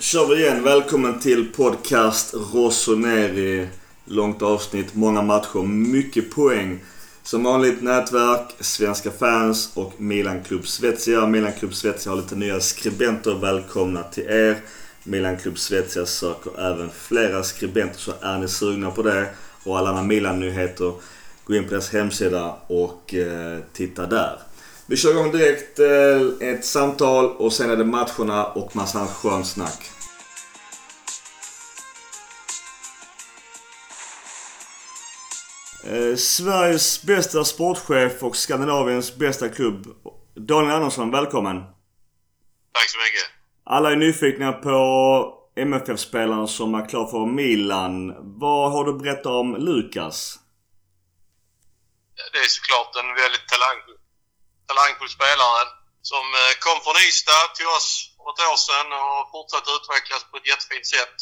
kör vi igen. Välkommen till podcast Rossoneri. Långt avsnitt, många matcher, mycket poäng. Som vanligt nätverk, svenska fans och Milan Club Svezia. Milan Club Svezia har lite nya skribenter. Välkomna till er. Milan Club Svezia söker även flera skribenter så är ni sugna på det och alla andra Milan-nyheter. Gå in på deras hemsida och eh, titta där. Vi kör igång direkt eh, ett samtal och sen är det matcherna och massa skönt snack. Eh, Sveriges bästa sportchef och Skandinaviens bästa klubb. Daniel Andersson, välkommen! Tack så mycket! Alla är nyfikna på MFF-spelaren som är klar för Milan. Vad har du att berätta om Lukas? Det är såklart en väldigt talangfull, talangfull spelare som eh, kom från Ystad till oss för ett år sedan och fortsatt utvecklas på ett jättefint sätt.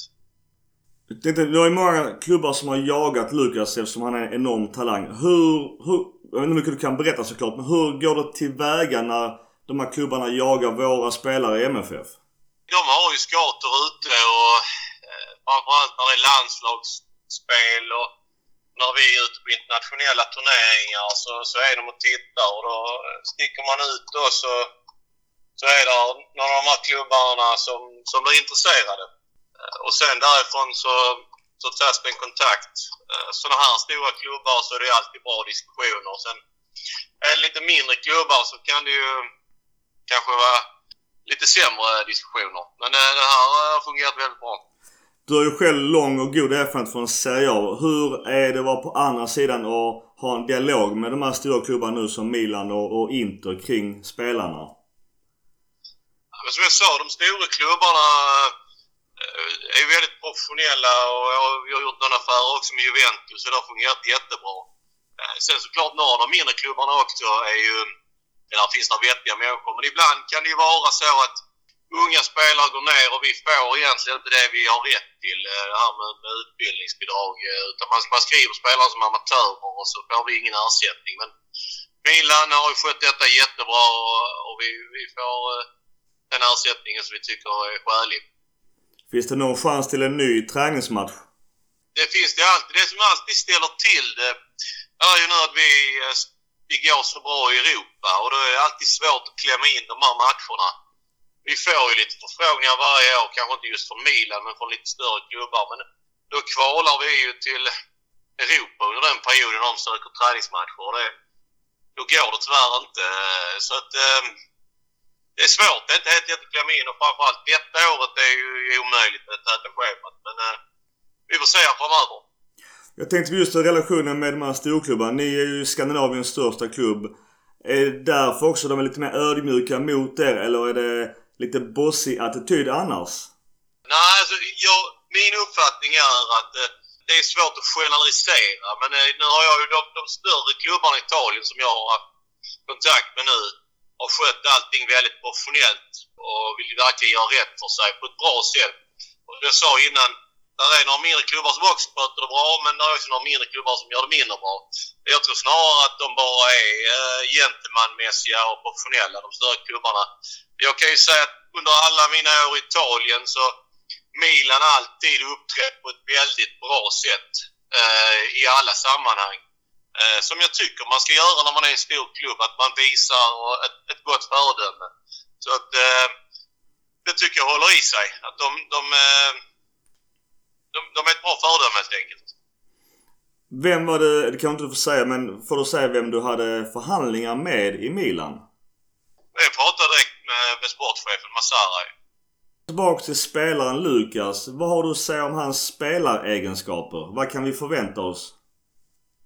Jag tänkte, har ju många klubbar som har jagat Lukas eftersom han är en enorm talang. Hur, hur, jag vet inte hur mycket du kan berätta såklart, men hur går det tillväga när de här klubbarna jagar våra spelare i MFF? De har ju scouter ute och eh, framförallt när det är landslagsspel och när vi är ute på internationella turneringar så, så är de och tittar och då eh, sticker man ut då så, så är det några av de här klubbarna som, som blir intresserade. Eh, och sen därifrån så, så tas det en kontakt. Eh, Sådana här stora klubbar så är det alltid bra diskussioner. Sen är det lite mindre klubbar så kan det ju kanske vara lite sämre diskussioner. Men det här har fungerat väldigt bra. Du har ju själv lång och god erfarenhet från Serie A. Hur är det att vara på andra sidan och ha en dialog med de här stora klubbarna nu som Milan och, och Inter kring spelarna? Men som jag sa, de stora klubbarna eh, är är väldigt professionella och vi har gjort några affärer också med Juventus och det har fungerat jättebra. Eh, sen såklart några av de mindre klubbarna också är ju, där finns det vettiga människor, men ibland kan det ju vara så att unga spelare går ner och vi får egentligen inte det vi har rätt till, eh, det här med, utbildningsbidrag. Utan man, man skriver spelare som amatörer och så får vi ingen ersättning. Men Milan har ju skött detta jättebra och, och vi, vi får den ersättningen som vi tycker är skälig. Finns det någon chans till en ny träningsmatch? Det finns det alltid. Det som alltid ställer till det är ju nu att vi, vi går så bra i Europa och då är det alltid svårt att klämma in de här matcherna. Vi får ju lite förfrågningar varje år, kanske inte just från Milan men från lite större klubbar. Men då kvalar vi ju till Europa under den perioden de söker träningsmatcher. Och det, då går det tyvärr inte. Så att ehm, det är svårt. Det är inte helt lätt att klämma in och framförallt detta året är ju omöjligt med täta schemat. Men eh, vi får se framöver. Jag tänkte just relationen med de här storklubbarna. Ni är ju Skandinaviens största klubb. Är det därför också de är lite mer ödmjuka mot er eller är det lite bossig attityd annars? Nej, alltså jag, min uppfattning är att eh, det är svårt att generalisera. Men eh, nu har jag ju de, de större klubbarna i Italien som jag har haft kontakt med nu har skött allting väldigt professionellt och vill verkligen göra rätt för sig på ett bra sätt. Och jag sa innan, där är några mindre klubbar som också sköter det bra men det är också några mindre klubbar som gör det mindre bra. Jag tror snarare att de bara är eh, gentlemanmässiga och professionella, de större klubbarna. Jag kan ju säga att under alla mina år i Italien så Milan alltid uppträtt på ett väldigt bra sätt äh, i alla sammanhang. Eh, som jag tycker man ska göra när man är en stor klubb, att man visar ett, ett gott föredöme. Så att eh, det tycker jag håller i sig. Att de, de, eh, de, de är ett bra föredöme helt enkelt. Vem var det, det kan inte du få säga, men får du säga vem du hade förhandlingar med i Milan? Jag pratade direkt med, med sportchefen Masara. Tillbaka till spelaren Lukas. Vad har du att säga om hans spelaregenskaper? Vad kan vi förvänta oss?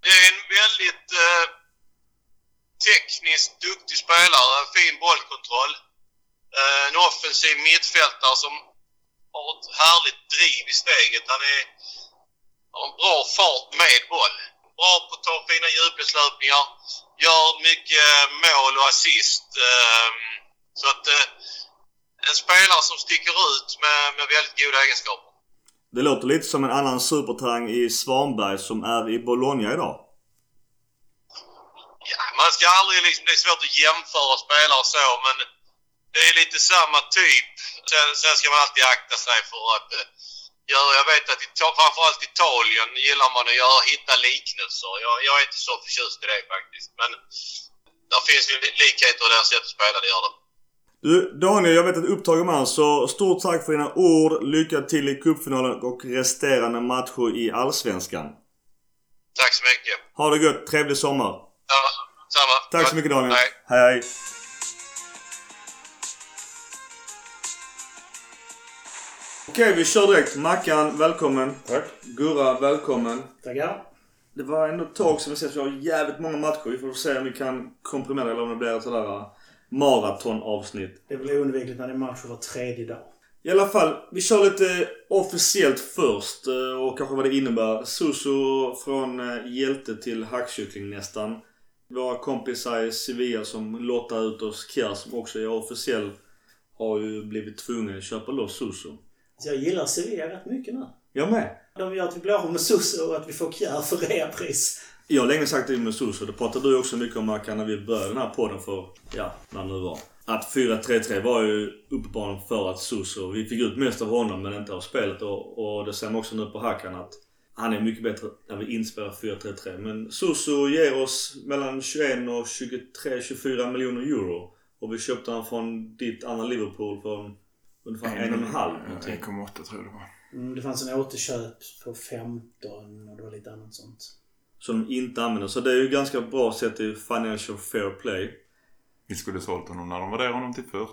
Det är en väldigt eh, tekniskt duktig spelare. Fin bollkontroll. Eh, en offensiv mittfältare som har ett härligt driv i steget. Han är, har en bra fart med boll. Bra på att ta fina djupledslöpningar. Gör mycket mål och assist. Eh, så att eh, en spelare som sticker ut med, med väldigt goda egenskaper. Det låter lite som en annan supertalang i Svanberg som är i Bologna idag. Ja, man ska aldrig liksom, det är svårt att jämföra spelare så men det är lite samma typ. Sen, sen ska man alltid akta sig för att eh, göra, jag vet att Ita- framförallt Italien gillar man att göra, hitta liknelser. Jag, jag är inte så förtjust i det faktiskt. Men där finns ju likheter i deras sätt att spela, det gör det. Du Daniel, jag vet att du är upptagen man så stort tack för dina ord. Lycka till i cupfinalen och resterande matcher i Allsvenskan. Tack så mycket. Ha det gött, trevlig sommar. Ja, samma. Tack så mycket Daniel. Hej. hej. Okej, vi kör direkt. Mackan, välkommen. Tack. Gurra, välkommen. Tackar. Det var ändå ett tag sedan vi ses. Vi har jävligt många matcher. Vi får se om vi kan komprimera eller om det blir sådär maratonavsnitt. Det blir oundvikligt när det är match var tredje dag. I alla fall, vi kör lite officiellt först eh, och kanske vad det innebär. Suso från eh, hjälte till hackkyckling nästan. Våra kompisar i Sevilla som lottar ut oss Kjär som också är officiell har ju blivit tvungna att köpa loss Suso. Så jag gillar Sevilla rätt mycket nu. Jag med. De gör att vi blir av med Suso och att vi får Kjär för reapris. Jag har länge sagt det med Suso. Det pratade du också mycket om Mackan när vi började den här podden för, ja, när det nu var. Att 4-3-3 var ju uppenbarligen för att Suso, vi fick ut mest av honom men inte av spelet. Och, och det ser man också nu på Hakan att han är mycket bättre när vi inspelar 4-3-3. Men Suso ger oss mellan 21 och 23-24 miljoner euro. Och vi köpte han från ditt andra Liverpool för ungefär en och en halv någonting. 1,8 tror jag det var. Mm, det fanns en återköp på 15 och det var lite annat sånt. Som de inte använder. Så det är ju ganska bra sett i financial fair play. Vi skulle sålt honom när de värderade honom till 40.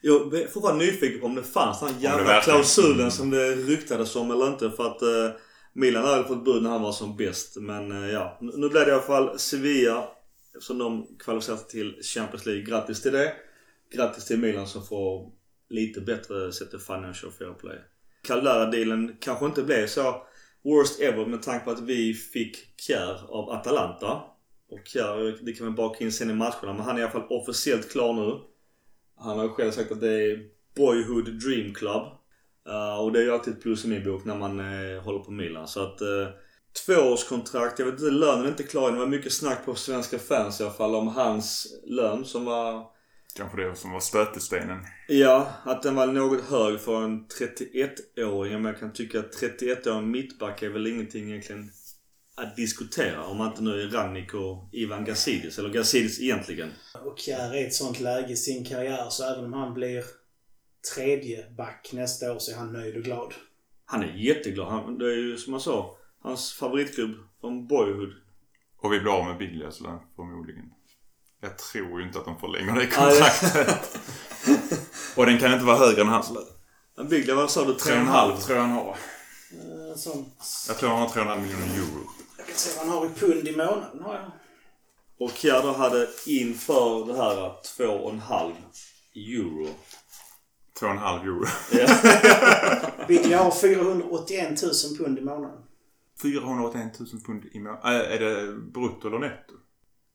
Jag är fortfarande nyfiken om det fanns den jävla klausulen Mm. som det ryktades om eller inte. För att eh, Milan hade fått bud när han var som bäst. Men eh, ja, nu nu blev det i alla fall Sevilla. Eftersom de kvalificerat sig till Champions League. Grattis till det. Grattis till Milan som får lite bättre sett till financial fair play. Caldara-dealen kanske inte blev så worst ever med tanke på att vi fick Kjär av Atalanta. Och Kjär, det kan vi baka in sen i matcherna. Men han är i alla fall officiellt klar nu. Han har ju själv sagt att det är Boyhood Dream Club. Uh, och det är ju alltid ett plus i min bok när man uh, håller på Milan. Så att uh, tvåårskontrakt, jag vet inte, lönen är inte klar än. Det var mycket snack på svenska fans i alla fall om hans lön som var Kanske det som var stötestenen. Ja, att den var något hög för en 31-åring. Men jag kan tycka att 31-åring mittback är väl ingenting egentligen att diskutera. Om man inte nu är Rangnick och Ivan Gazidis. Eller Gazidis egentligen. Och Kjär är i ett sånt läge i sin karriär så även om han blir tredje back nästa år så är han nöjd och glad. Han är jätteglad. Han, det är ju som jag sa, hans favoritklubb från Boyhood. Och vi blir av med Billias förmodligen. Jag tror ju inte att de förlänger det kontraktet. Och den kan inte vara högre än hans lön. Men Biglia, vad sa du? 3,5 3,5? tror jag han har. Eh, Sånt. Jag tror han har 3,5 miljoner euro. Jag kan se vad han har i pund i månaden har jag. Och då hade inför det här 2,5 euro. 2,5 euro. Biglia har 481 000 pund i månaden. 481 000 pund i månaden. Äh, är det brutto eller netto?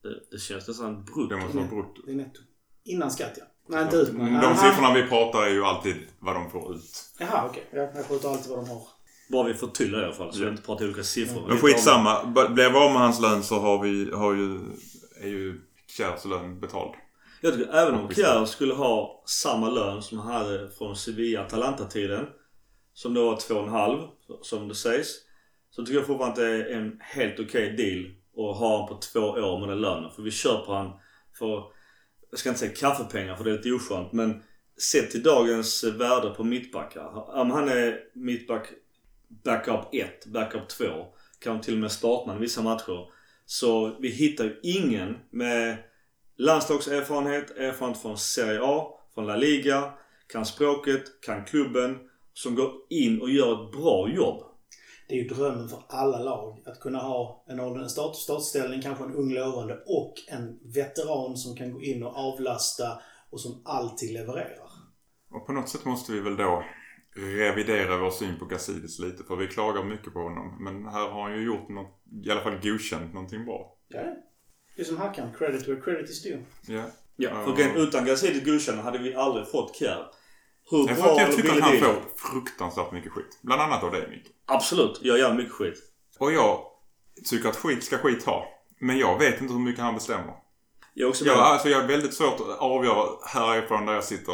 Det, det känns nästan brutto. Det måste vara brutto. Det är netto. Innan skatt ja. Nej, inte ut. De men- Aha. siffrorna vi pratar är ju alltid vad de får ut. Jaha, okej. Ja, jag skjuter alltid vad de har. Bara vi förtydligar i alla fall. Så Ja. vi inte pratar olika siffror. Men skitsamma. Blir vi av med hans lön så har vi, har ju, är ju Kjärs lön betald. Jag tycker även om Kjär skulle ha samma lön som han hade från Sevilla-Atalanta-tiden. Som då var 2,5 som det sägs. Så tycker jag fortfarande att det är en helt okej deal och ha honom på två år med den lönen. För vi köper han för, jag ska inte säga kaffepengar för det är lite oskönt. Men sett till dagens värde på mittbackar. Om han är mittback backup 1, backup 2. Kan till och med startman i vissa matcher. Så vi hittar ju ingen med landslagserfarenhet, erfarenhet från Serie A, från La Liga, kan språket, kan klubben. Som går in och gör ett bra jobb. Det är ju drömmen för alla lag att kunna ha en ordentlig start, startställning, kanske en ung lovande och en veteran som kan gå in och avlasta och som alltid levererar. Och på något sätt måste vi väl då revidera vår syn på Gazidis lite. För vi klagar mycket på honom. Men här har han ju gjort något, i alla fall godkänt någonting bra. Ja, det är som Hackan. Credit where credit is due. Ja. Ja, Ja. för utan Gazidis godkännande hade vi aldrig fått Kjär. Hur Jag, bra jag tycker att han får fruktansvärt mycket skit. Bland annat av dig Micke. Absolut, jag gör mycket skit. Och jag tycker att skit ska skit ha. Men jag vet inte hur mycket han bestämmer. Jag är också Ja, med. alltså jag är väldigt svårt att avgöra härifrån där jag sitter.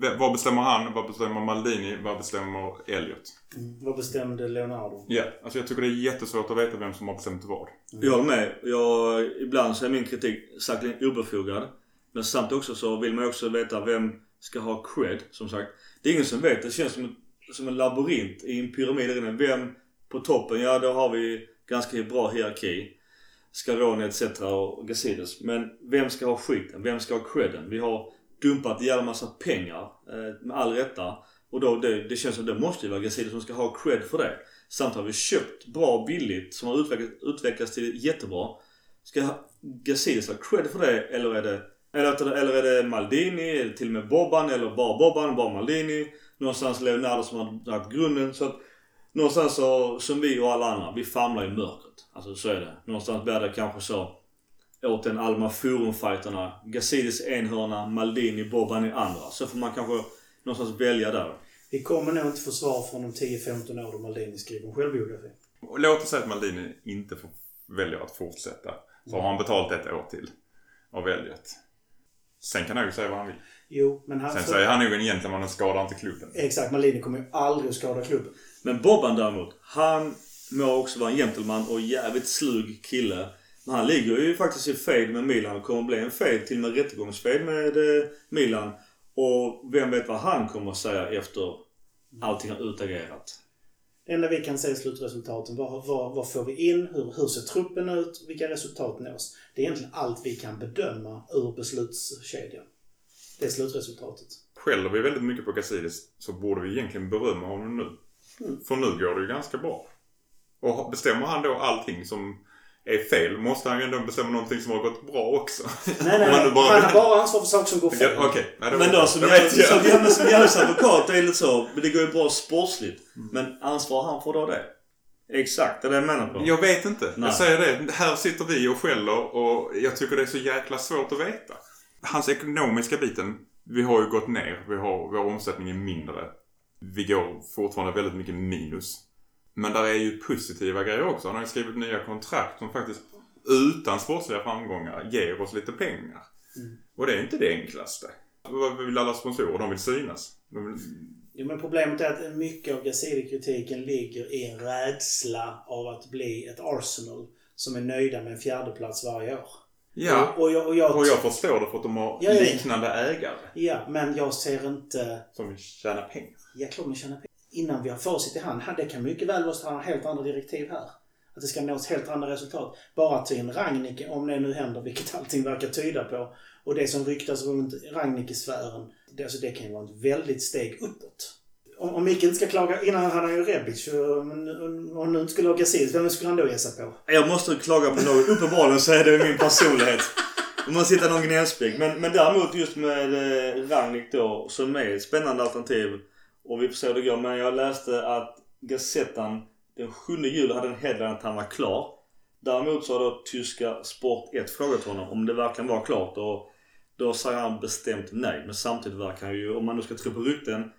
V- Vad bestämmer han? Vad bestämmer Maldini? Vad bestämmer Elliot? Mm. Vad bestämde Leonardo? Ja, alltså jag tycker det är jättesvårt att veta vem som har bestämt vad. Jag håller med. Jag, ibland så är min kritik säkert obefogad. Men samtidigt också så vill man också veta vem ska ha cred, som sagt. Det är ingen som vet. Det känns som, som en labyrint i en pyramid. där inne. Vem på toppen? Ja, då har vi ganska bra hierarki. Scaroni etc. och Gazidis. Men vem ska ha skiten? Vem ska ha credden? Vi har dumpat en jävla massa pengar. Eh, med all rätta. Och då, det, det känns som det måste ju vara Gazidis som ska ha cred för det. Samt har vi köpt bra och billigt som har utvecklats, utvecklats till jättebra. Ska Gazidis ha cred för det eller är det eller, eller är det Maldini, eller till och med Bobban eller bara Bobban, bara Maldini. Någonstans Leonardo som har dragit grunden. Så att någonstans så, som vi och alla andra, vi famlar i mörkret. Alltså så är det. Någonstans blir det kanske så åt den Alma Forum-fighterna. Gazidis enhörna, Maldini, Bobban i andra. Så får man kanske någonstans välja där. Vi kommer nog inte få svar från om 10-15 år då Maldini skriver en självbiografi. Låt oss säga att Maldini inte får välja att fortsätta. Så har han betalt ett år till av Elliot. Sen kan han ju säga vad han vill. Jo, men han... Sen för- säger han nog en gentleman och skadar inte klubben. Exakt, Maldini kommer ju aldrig att skada klubben. Men Bobban däremot, han må också vara en gentleman och jävligt slug kille. Men han ligger ju faktiskt i fejd med Milan och kommer bli en fejd, till och med rättegångsfejd med eh, Milan. Och vem vet vad han kommer att säga efter allting har utagerat. Det enda vi kan se är slutresultaten. Vad, vad, vad får vi in? Hur, hur ser truppen ut? Vilka resultat nås? Det är egentligen allt vi kan bedöma ur beslutskedjan. Det är slutresultatet. Skäller vi väldigt mycket på Gazidis så borde vi egentligen berömma honom nu. För nu går det ju ganska bra. Och bestämmer han då allting som är fel måste han ju ändå bestämma någonting som har gått bra också. Nej, nej, nej. Han har bara ansvar för saker som går fel. Ja, Okej. Nej, det Men då som det jag, vet jag. som, ja, men som djävulens advokat, det är lite så. Men det går ju bra sportsligt. Men ansvar han för då det? Exakt, det är det jag menar på. Jag vet inte. Nej. Jag säger det. Här sitter vi och skäller och jag tycker det är så jäkla svårt att veta. Hans ekonomiska biten. Vi har ju gått ner. Vi har, vår omsättning är mindre. Vi går fortfarande väldigt mycket minus. Men där är ju positiva grejer också. Han har ju skrivit nya kontrakt som faktiskt utan sportsliga framgångar ger oss lite pengar. Och det är inte det enklaste. Vad vill alla sponsorer? De vill synas. De vill... Jo, men problemet är att mycket av Gazidi-kritiken ligger i en rädsla av att bli ett Arsenal som är nöjda med en fjärdeplats varje år. Ja. Och, och, jag, och jag, Och jag förstår det för att de har Ja, liknande ägare Ja, men jag ser inte... som vill tjäna pengar. Ja, klart man tjänar pengar. Innan vi har facit i hand. Det kan mycket väl vara så att han har helt andra direktiv här. Att det ska nås helt andra resultat. Bara till en Rangnick, om det nu händer, vilket allting verkar tyda på. Och det som ryktas runt Rangnick-sfären. Det, alltså det kan ju vara ett väldigt steg uppåt. Om, om Micke inte ska klaga, innan hade han ju Rebic. Om han nu inte skulle ha Gazidis, vem skulle han då ge sig på? Jag måste klaga på något. Uppenbarligen så är det min personlighet. Om man sitter någon gnällspik. Men, men däremot just med eh, Ragnik då, som är ett spännande alternativ. Och vi får se hur det går. Men jag läste att Gazettan den 7 juli hade en headline att han var klar. Däremot så har då tyska Sport 1 frågat honom om det verkligen var klart. Och då säger han bestämt nej. Men samtidigt verkar han ju, om man nu ska tro på rykten,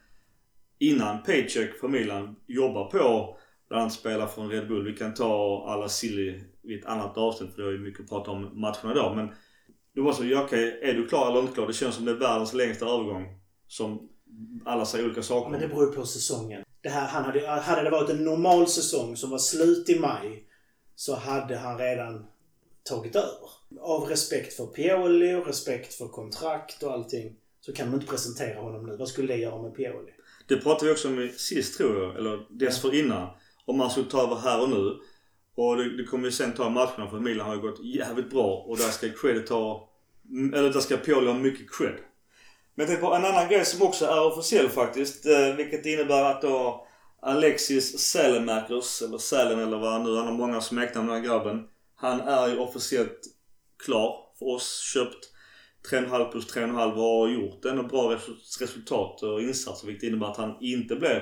innan Paycheck för Milan jobbar på bland annat spela från Red Bull. Vi kan ta alla silly vid ett annat avsnitt för det är ju mycket att prata om matcherna idag. Men det var så, ja, okej, är du klar eller inte klar? Det känns som det är världens längsta övergång. Som alla säger olika saker. Men det beror ju på säsongen. Det här, han hade, hade det varit en normal säsong som var slut i maj så hade han redan tagit över. Av respekt för Pioli och respekt för kontrakt och allting så kan man inte presentera honom nu. Vad skulle det göra med Pioli? Det pratade vi också om sist tror jag, eller dessförinnan. Om han skulle ta över här och nu. Och det, det kommer vi sen ta matcherna för Milan har ju gått jävligt bra och där ska credit eller där ska Pioli ha mycket cred. Men jag tänkte på en annan grej som också är officiell faktiskt. Eh, vilket innebär att då Alexis Sälenmäkers, eller Sälen eller vad han nu, han har många smeknamn den här grabben. Han är ju officiellt klar för oss, köpt 3,5 plus 3,5 och har gjort ändå bra resultat och insatser vilket innebär att han inte blev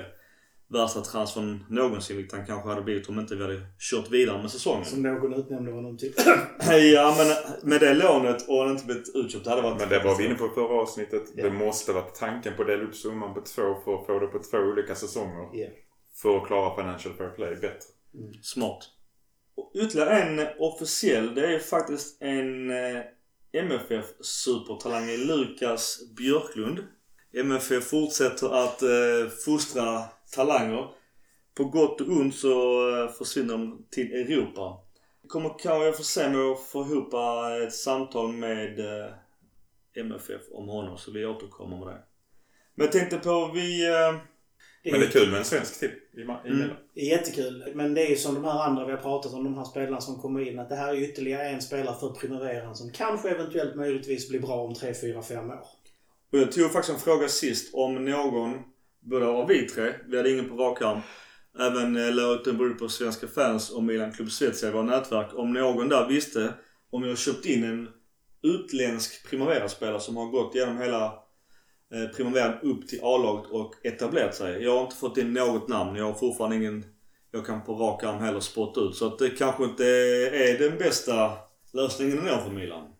värsta transfern någonsin vilket han kanske hade blivit om inte vi hade kört vidare med säsongen. Som någon utnämnde honom till. Ja men med det lånet och han inte blivit utköpt det hade varit... Men det var vi inne på i förra avsnittet. Ja. Det måste vara tanken på att dela upp summan på två för att få det på två olika säsonger. Ja. För att klara Financial Fair Play bättre. Smart. Och ytterligare en officiell, det är faktiskt en eh, MFF supertalangen Lukas Björklund. MFF fortsätter att eh, fostra talanger. På gott och ont så eh, försvinner de till Europa. Kommer kanske jag få se mig att få ihop ett samtal med eh, MFF om honom så vi återkommer med det. Men jag tänkte på vi... Eh, Men det är kul med en svensk till i, ma- i Mm. Det är jättekul. Men det är ju som de här andra vi har pratat om, de här spelarna som kommer in. Att det här är ytterligare en spelare för Primaveran som kanske eventuellt möjligtvis blir bra om 3, 4, 5 år. Och jag tog faktiskt en fråga sist om någon, både av vi tre, vi hade ingen på rak arm, även eh, la ut en på Svenska fans och Milan Club Svezia i våra nätverk. Om någon där visste om jag köpt in en utländsk Primavera-spelare som har gått igenom hela eh, Primaveran upp till A-laget och etablerat sig. Jag har inte fått in något namn. Jag har fortfarande ingen jag kan på rak arm heller spotta ut. Så att det kanske inte är den bästa lösningen ändå för Milan.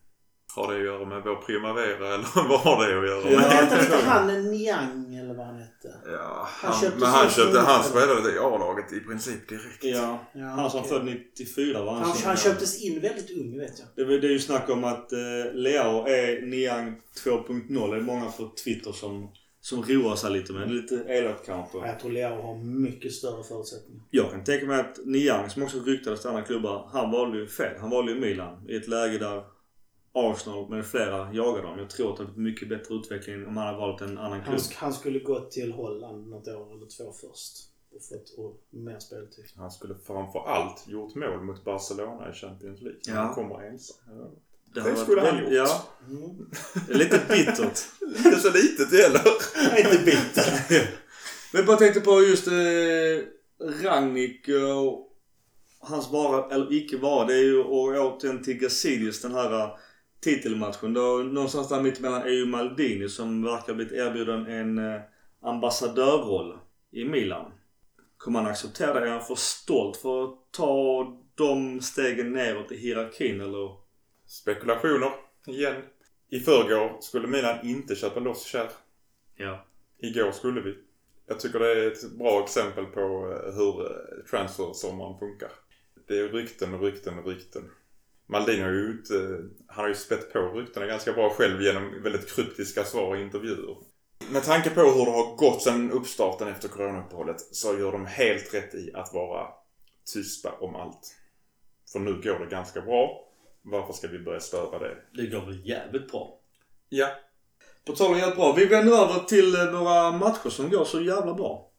Har det att göra med vår Primavera eller vad har det att göra Ja. Men med? hette inte han Niang eller vad han hette? Ja, Han han, men han köpte, han spelade i A-laget i princip direkt. Ja. Ja, Han som okej. född 94 var han Han, han köptes in väldigt ung vet jag. Det, är- det är ju snack om att eh, Leao är Niang 2.0. Det är många på Twitter som, som roar sig lite med. Lite elakt kanske. Jag tror Leo har mycket större förutsättningar. Jag kan tänka mig att Niang, som också ryktades till andra klubbar, han valde ju fel. Han valde ju Milan i ett läge där Arsenal med flera jagade dem. Jag tror att det hade blivit mycket bättre utveckling om han hade valt en annan Han, klubb. han skulle gått till Holland något år eller två först. Och fått och mer speltid. Han skulle framför allt gjort mål mot Barcelona i Champions League. Ja. Han kommer ensam. Ja. Det, det skulle varit han gjort. Ja, Mm. lite bittert. Inte så litet heller. Inte bitter. Men jag bara tänkte på just eh, Rangnick och hans vara eller icke vara. Det är ju och återigen till Gazidis den här eh, titelmatchen. Då, någonstans där mittemellan är ju Maldini som verkar ha blivit erbjuden en eh, ambassadörroll i Milan. Kommer han acceptera det? Är han för stolt för att ta de stegen neråt i hierarkin eller? Spekulationer igen. I förrgår skulle Milan inte köpa loss Kjär. Ja. Igår skulle vi. Jag tycker det är ett bra exempel på eh, hur eh, transfersommaren funkar. Det är rykten och rykten och rykten. Maldini har ju inte, han har ju spett på ryktena ganska bra själv genom väldigt kryptiska svar i intervjuer. Med tanke på hur det har gått sedan uppstarten efter coronauppehållet så gör de helt rätt i att vara tysta om allt. För nu går det ganska bra. Varför ska vi börja störa det? Det går väl jävligt bra. Ja, På tal om jävligt bra. Vi vänder över till eh, våra matcher som går så jävla bra.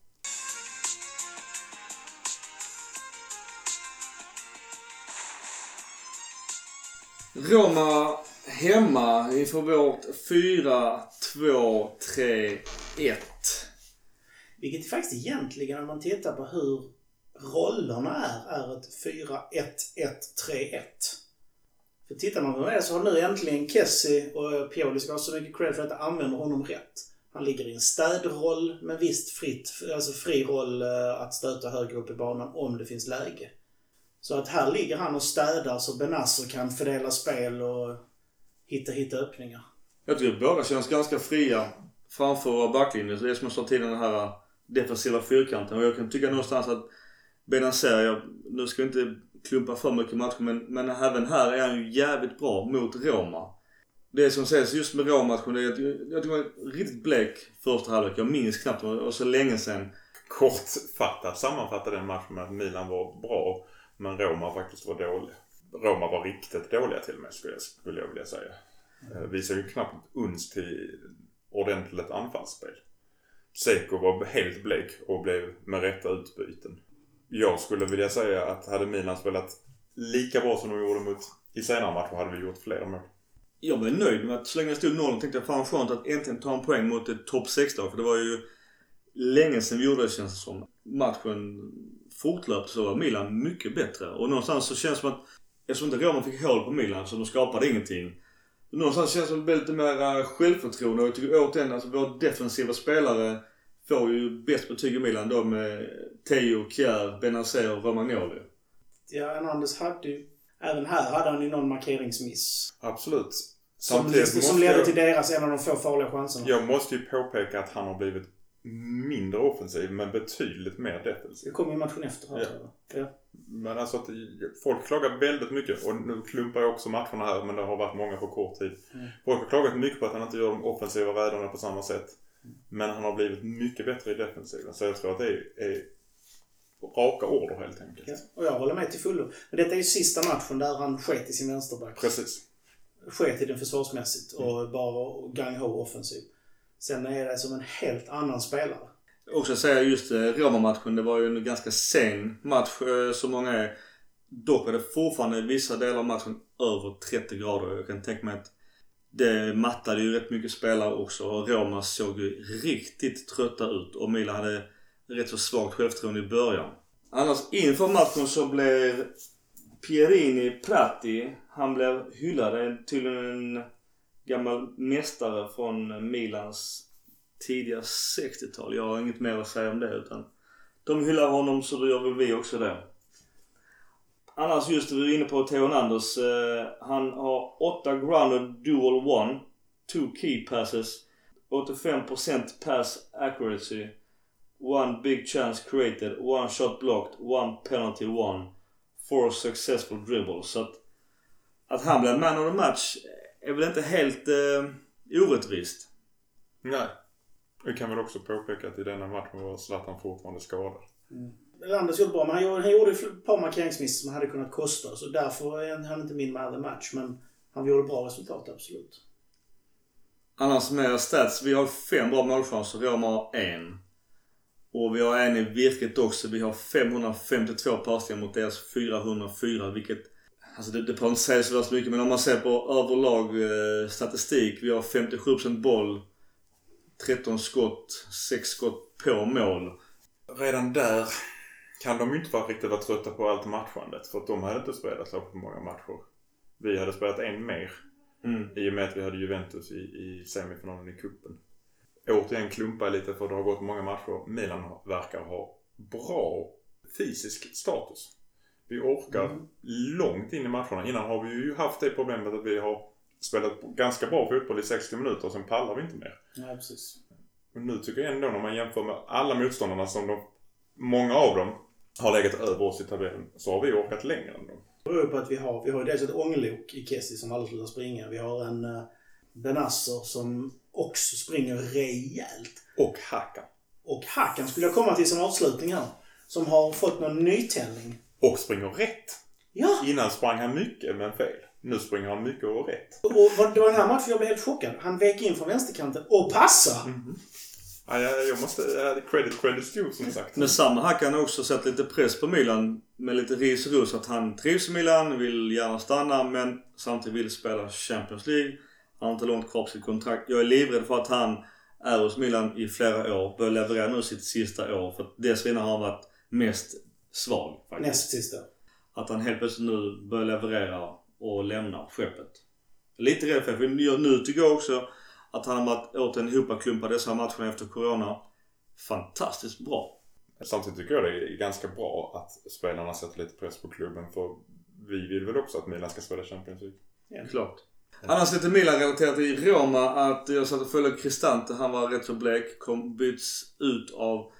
Roma hemma inför vårt 4-2-3-1. Vilket faktiskt egentligen, om man tittar på hur rollerna är, är ett 4-1-1-3-1. För tittar man på det så har nu äntligen Kessie och Pioli ska ha så mycket cred för att de använder honom rätt. Han ligger i en städroll men visst fritt, alltså fri roll eh, att stöta högre upp i banan om det finns läge. Så att här ligger han och städar så Benasser kan fördela spel och hitta, hitta öppningar. Jag tycker båda känns ganska fria framför. Så det är som jag sa tidigare den här defensiva fyrkanten. Och jag kan tycka någonstans att Benazer, jag, nu ska vi inte klumpa för mycket matcher men, men även här är han ju jävligt bra mot Roma. Det som sägs just med Roma-matchen det är att jag, jag tycker var riktigt blek första halvlek. Jag minns knappt, var så länge sedan. kortfattat sammanfatta den matchen med att Milan var bra men Roma faktiskt var dålig. Roma var riktigt dåliga till och med skulle jag, skulle jag vilja säga. Eh, mm. Visade ju knappt uns till ordentligt anfallsspel. Seko var helt blek och blev med rätta utbyten. Jag skulle vilja säga att hade Milan spelat lika bra som de gjorde mot i senare matcher hade vi gjort fler mål. Jag var nöjd med att så länge det stod 0 tänkte jag fan skönt att äntligen ta en poäng mot ett topp 6-lag. För det var ju länge sedan vi gjorde det känns det som. Matchen fortlöpte så var Milan mycket bättre. Och någonstans så känns det som att eftersom inte Roma fick hål på Milan så de skapade ingenting. Någonstans känns det som att det blir lite mer självförtroende. Och jag tycker återigen att våra defensiva spelare får ju bäst betyg i Milan då med Teo, Kjär, Benazer och Romagnoli. Ja, Hernandez hade ju... Även här hade han ju någon markeringsmiss. Absolut. Som, Samtidigt som ledde till deras, en av de få farliga chanserna. Jag måste ju påpeka att han har blivit mindre offensiv men betydligt mer defensiv. Det kom ju matchen efter här Ja. Ja. Men alltså att folk klagar väldigt mycket och nu klumpar jag också matcherna här men det har varit många på kort tid. Mm. Folk har klagat mycket på att han inte gör de offensiva väderna på samma sätt. Men han har blivit mycket bättre i defensiven. Så jag tror att det är, är raka order helt enkelt. Ja, och jag håller med till fullo. Men detta är ju sista matchen där han sket i sin vänsterback. Precis. Sket i den försvarsmässigt och bara gang-ho offensiv. Sen är det som en helt annan spelare. Också säga just eh, Roma-matchen. Det var ju en ganska sen match eh, så många är. Dock var det fortfarande i vissa delar av matchen över 30 grader. Jag kan tänka mig att det mattade ju rätt mycket spelare också och Roma såg ju riktigt trötta ut och Milan hade rätt så svagt självförtroende i början. Annars inför matchen så blev Pierini Prati, han blev hyllad. Det är tydligen en gammal mästare från Milans tidiga 60-tal. Jag har inget mer att säga om det utan de hyllar honom så då gör väl vi också det. Annars just det vi är inne på Theo Anders. Eh, han har 8 grounded dual one. 2 key passes. 85% pass accuracy. 1 big chance created. 1 shot blocked. 1 penalty won. Four successful dribbles. Så att, att han blev man of the match är väl inte helt eh, orättvist. Nej. Vi kan väl också påpeka att i denna matchen var Zlatan fortfarande skadad. Landers gjorde bra, men han gjorde, han gjorde ett par markeringsmissar som hade kunnat kosta. Och därför är han inte min man match. Men han gjorde bra resultat, absolut. Annars med stats. Vi har fem bra målchanser. Roma har en. Och vi har en i virket också. Vi har 552 passningar mot deras 404. Vilket... Alltså det, det säga så värst mycket men om man ser på överlag eh, statistik. Vi har 57% boll. 13 skott. 6 skott på mål. Redan där kan de ju inte vara riktigt vara trötta på allt matchandet. För att de hade inte spelat så många matcher. Vi hade spelat en mer. Mm. I och med att vi hade Juventus i, i semifinalen i cupen. Återigen klumpa lite för det har gått många matcher. Milan verkar ha bra fysisk status. Vi orkar Mm. långt in i matcherna. Innan har vi ju haft det problemet att vi har spelat ganska bra fotboll i 60 minuter och sen pallar vi inte mer. Nej, precis. Men nu tycker jag ändå när man jämför med alla motståndarna som de, många av dem har legat över oss i tabellen så har vi orkat längre än dem. Det beror på att vi har, vi har dels ett ånglok i Kessie som aldrig slutar springa. Vi har en uh, Benasser som också springer rejält. Och Hakan. Och Hakan skulle jag komma till som avslutning här. Som har fått någon nytändning. Och springer rätt. Ja! Innan sprang han mycket men fel. Nu springer han mycket och rätt. Och vad- det var den här matchen jag blev helt chockad. Han vek in från vänsterkanten och passade! Ja, jag, jag måste... Credit credit's due som sagt. Men samma Hakan har också satt lite press på Milan med lite ris och ros att han trivs i Milan, vill gärna stanna men samtidigt vill spela Champions League. Han har inte långt kvar på sitt kontrakt. Jag är livrädd för att han är hos Milan i flera år. Börjar leverera nu sitt sista år. För dessförinnan har han varit mest svag faktiskt. Näst sista. Att han helt plötsligt nu börjar leverera och lämnar skeppet. Lite rädd för. För nu tycker jag också att han har varit återigen ihopklumpad dessa matcherna efter Corona. Fantastiskt bra. Samtidigt tycker jag det är ganska bra att spelarna sätter lite press på klubben för vi vill väl också att Milan ska spela Champions League. Klart. Annars lite Milan-relaterat i Roma att jag satt och följde Cristante. Han var rätt så blek. Kom, byts ut av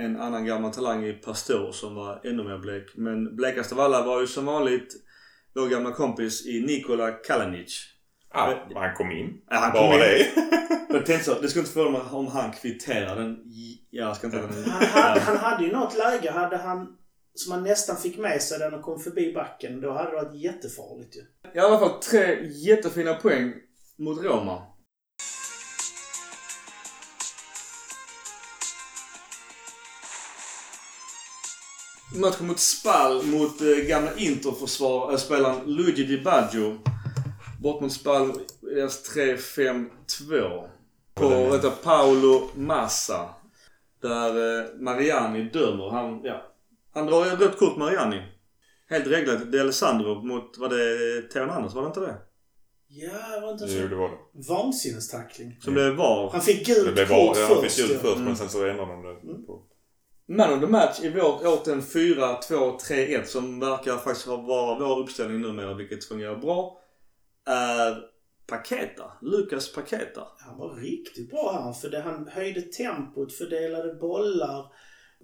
en annan gammal talang i Pastor som var ännu mer blek. Men blekast av alla var ju som vanligt vår gamla kompis i Nikola Kalinic. Ah, han kom in. Ja, han Bara kom in. det. Jag tänkte så, det skulle inte förvåna mig om han kvitterar den. Ja, jag ska inte... Han hade, han hade ju något läge, hade han, som han nästan fick med sig den och kom förbi backen. Då hade det varit jättefarligt ju. I alla fall tre jättefina poäng mot Roma. Matchen mot Spal mot eh, gamla Interförsvar, äh, spelaren Luigi Di Baggio. Bort mot Spal, deras 3-5-2. På, du, Paolo Massa. Där eh, Mariani dömer. Han, ja. Han drar ett rött kort Mariani. Helt reglat. De Alessandro mot, var det Theo Hernandez? Var det inte det? Ja, var inte en Jo, det var det. vansinnestackling. Som blev VAR. Han fick Det gult kort bara, han först. fick ja. först Mm. men sen så ändrade de det på... Man of the match i vårt åten 4-2-3-1 som verkar faktiskt vara vår uppställning numera vilket fungerar bra. Är Paketa. Lucas Paketa. Han var riktigt bra här. För det, han höjde tempot, fördelade bollar,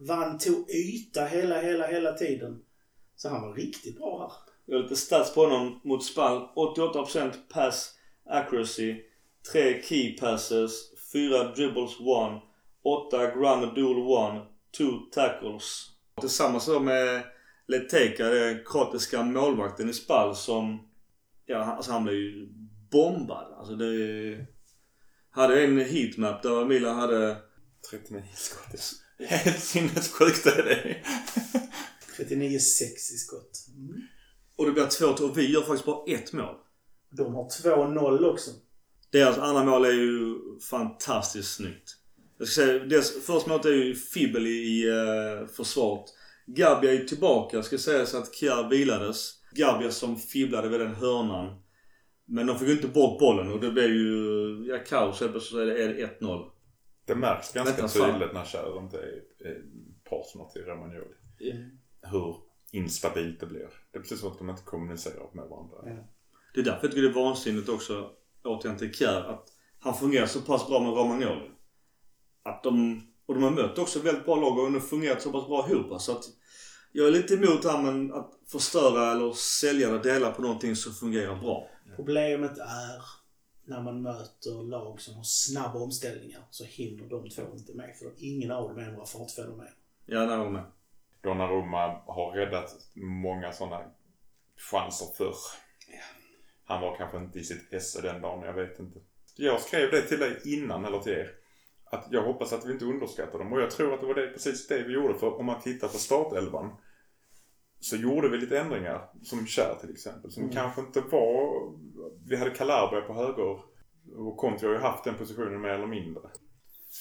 vann, tog yta hela, hela, hela tiden. Så han var riktigt bra här. Jag har lite stats på honom mot Spal. 88% pass accuracy. 3 key passes. 4 dribbles 1. 8 ground duel 1. 2 tackles. Tillsammans då med Leteka, den kroatiska målvakten i Spal som... Ja, alltså han blev ju bombad. Alltså det... Hade en heatmap där Milan hade... 39 skott. Helt sinnessjukt är det. 39-6 i skott. Mm. Och det blir 2-2 och vi gör faktiskt bara ett mål. De har 2-0 också. Deras andra mål är ju fantastiskt snyggt. Jag ska säga, deras första målet är ju fibbel i, uh, försvaret. Gabia är tillbaka. Jag ska säga så att Kjär vilades. Gabia som fibblade vid den hörnan. Men de fick ju inte bort bollen och det blev ju ja, kaos. Helt plötsligt så är det är det 1-0. Det märks ganska fan. tydligt när Kjär inte är, är partner till Romagnoli. Hur instabilt det blir. Det är precis som att de inte kommunicerar med varandra. Ja. Det är därför jag tycker det är vansinnigt också, återigen till Kjär, att han fungerar så pass bra med Romagnoli. Att de, och de har mött också väldigt bra lag och har fungerat så pass bra ihop. Så att jag är lite emot det här men att förstöra eller sälja delar på någonting som fungerar bra. Problemet är när man möter lag som har snabba omställningar så hinner de två inte med. För ingen av dem är några fartfenomen. Ja, nej, jag med. Donnarumma har räddat många sådana chanser förr. Han var kanske inte i sitt esse den dagen, jag vet inte. Jag skrev det till dig innan, eller till er. Att jag hoppas att vi inte underskattar dem. Och jag tror att det var det, precis det vi gjorde. För om man tittar på startelvan så gjorde vi lite ändringar. Som Kjär till exempel. Som kanske inte var... Vi hade Calabria på höger. Och Conti har ju haft den positionen mer eller mindre.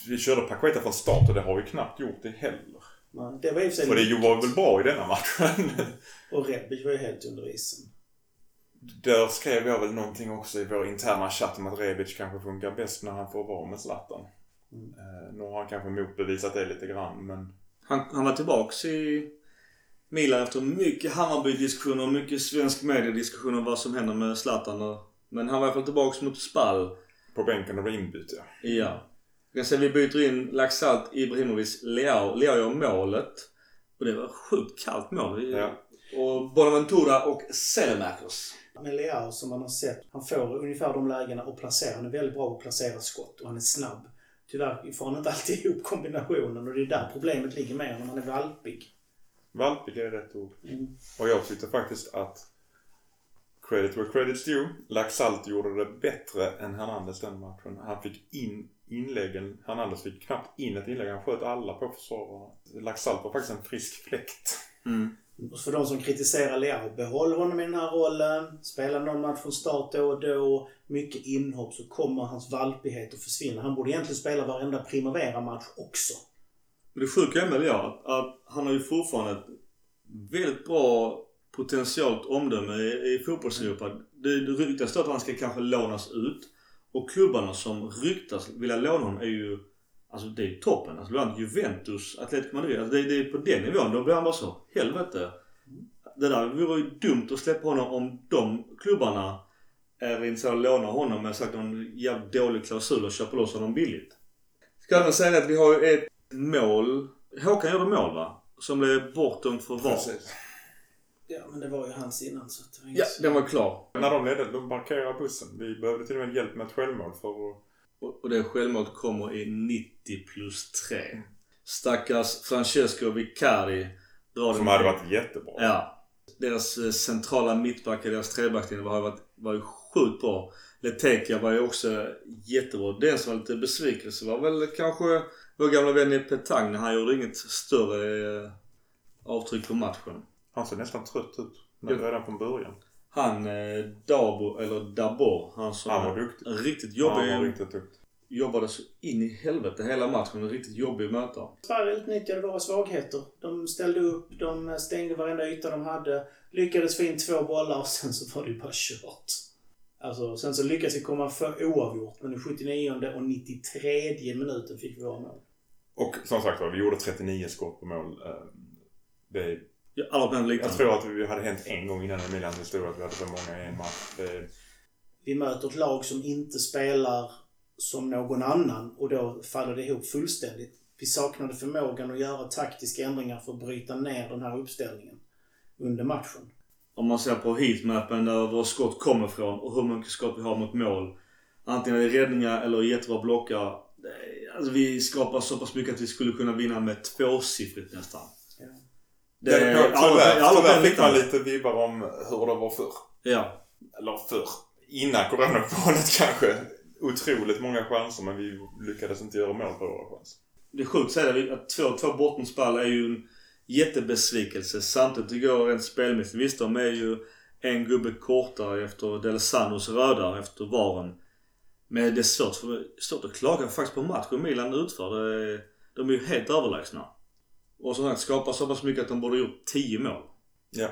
Vi körde Paqueta från start och det har vi knappt gjort det heller. Men det var i för det var väl bra i denna matchen. Och Rebic var ju helt under isen. Där skrev jag väl någonting också i vår interna chatt om att Rebic kanske funkar bäst när han får vara med Zlatan. Eh, nu har han kanske motbevisat det lite grann men Han, han var tillbaks i Milan efter mycket Hammarby-diskussioner och mycket svensk mediediskussioner om vad som händer med Zlatan. Men han var i alla fall tillbaks mot Spal. på bänken och blev inbytt ja. Ja. Jag säga vi byter in Laxalt, Ibrahimovic, Leao. Leao gör målet. Och det var sjukt kallt mål. Ja. Och Bonaventura och Selemakers. Men Leao som man har sett, han får ungefär de lägena och placerar. Han är väldigt bra på att placera skott och han är snabb. Tyvärr får han inte alltid ihop kombinationen och det är där problemet ligger med när man är valpig. Valpig är rätt ord. Mm. Och jag tyckte faktiskt att credit where credit's due. Laxalt gjorde det bättre än Hernandez den matchen. Han fick in inläggen. Hernandez fick knappt in ett inlägg. Han sköt alla på försvararna. Laxalt var faktiskt en frisk fläkt. Mm. För de som kritiserar Leao, behåll honom i den här rollen. Spela någon match från start då och då. Mycket inhopp så kommer hans valpighet att försvinna. Han borde egentligen spela varenda Primavera-match också. Men det sjuka är med Leao att, att han har ju fortfarande ett väldigt bra potentiellt omdöme i, i fotbolls-Europa. Det, det ryktas då att han ska kanske lånas ut. Och klubbarna som ryktas vilja låna honom är ju Alltså det är toppen. Alltså bland Juventus, Atletico Madrid. Alltså det, det är på den nivån. Då blir han bara så. Helvete. Det där vore ju dumt att släppa honom om de klubbarna är intresserade av att låna honom med sagt någon jävligt dålig klausul och köpa loss honom billigt. Ska även säga att vi har ju ett mål. Håkan gjorde mål va? Som blev bortdömt för VAR. Ja, men det var ju hans innan så det var Ja, den var klar. När de ledde, de parkerade bussen. Vi behövde till och med hjälp med ett självmål för att... Och det självmålet kommer i 90 plus 3. Stackars Francesco Vicari Som hade varit jättebra. Ja. Deras eh, centrala mittbackar, deras trebacklinje var, var, var ju sjukt bra. Leteka var ju också jättebra. Den som var lite besvikelse var väl kanske vår gamla vän i Petang. Han gjorde inget större eh, avtryck på matchen. Han såg nästan trött ut. när-. Redan från början. Han eh, Dabo, eller Dabor, han som Han var är duktig. riktigt Han jobbig. var riktigt duktig. Jobbade så in i helvete hela matchen. En riktigt jobbig möta. Sverige utnyttjade våra svagheter. De ställde upp, de stängde varenda yta de hade. Lyckades få in två bollar och sen så var det ju bara kört. Alltså, sen så lyckades vi komma för oavgjort. Men i 79 och 93 minuten fick vi våra mål. Och som sagt var, vi gjorde 39 skott på mål. Eh, Det, Aldrig upplevt jag tror att det hade hänt en gång innan i Milans historia att vi hade så många i en match. Det, Vi möter ett lag som inte spelar som någon annan och då faller det ihop fullständigt. Vi saknade förmågan att göra taktiska ändringar för att bryta ner den här uppställningen. under matchen. Om man ser på heatmappen där våra skott kommer ifrån och hur mycket skott vi har mot mål. Antingen är det räddningar eller jättebra blockar. Alltså vi skapar så pass mycket att vi skulle kunna vinna med tvåsiffrigt nästan. Det ja, tyvärr, alla- tyvärr fick man lite vibbar om hur det var förr. Ja. Eller förr. Innan coronauppehållet kanske. Otroligt många chanser men vi lyckades inte göra mål på våra chanser. Det är sjukt att säga att två, två bottenspall är ju en jättebesvikelse. Samtidigt igår rent spelmässigt. Visst, de är ju en gubbe kortare efter Del Sanos röda efter varen. Men det är svårt, för, svårt att klaga faktiskt på matchen Milan utför. Det De är ju helt överlägsna. Och som sagt skapar så pass mycket att de borde gjort 10 mål. Ja,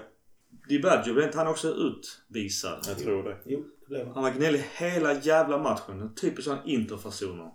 Di Baggio, blev inte han också utvisad? jag tror det. Jo, det blev han. Han var gnällig hela jävla matchen. En typisk sån interfasoner.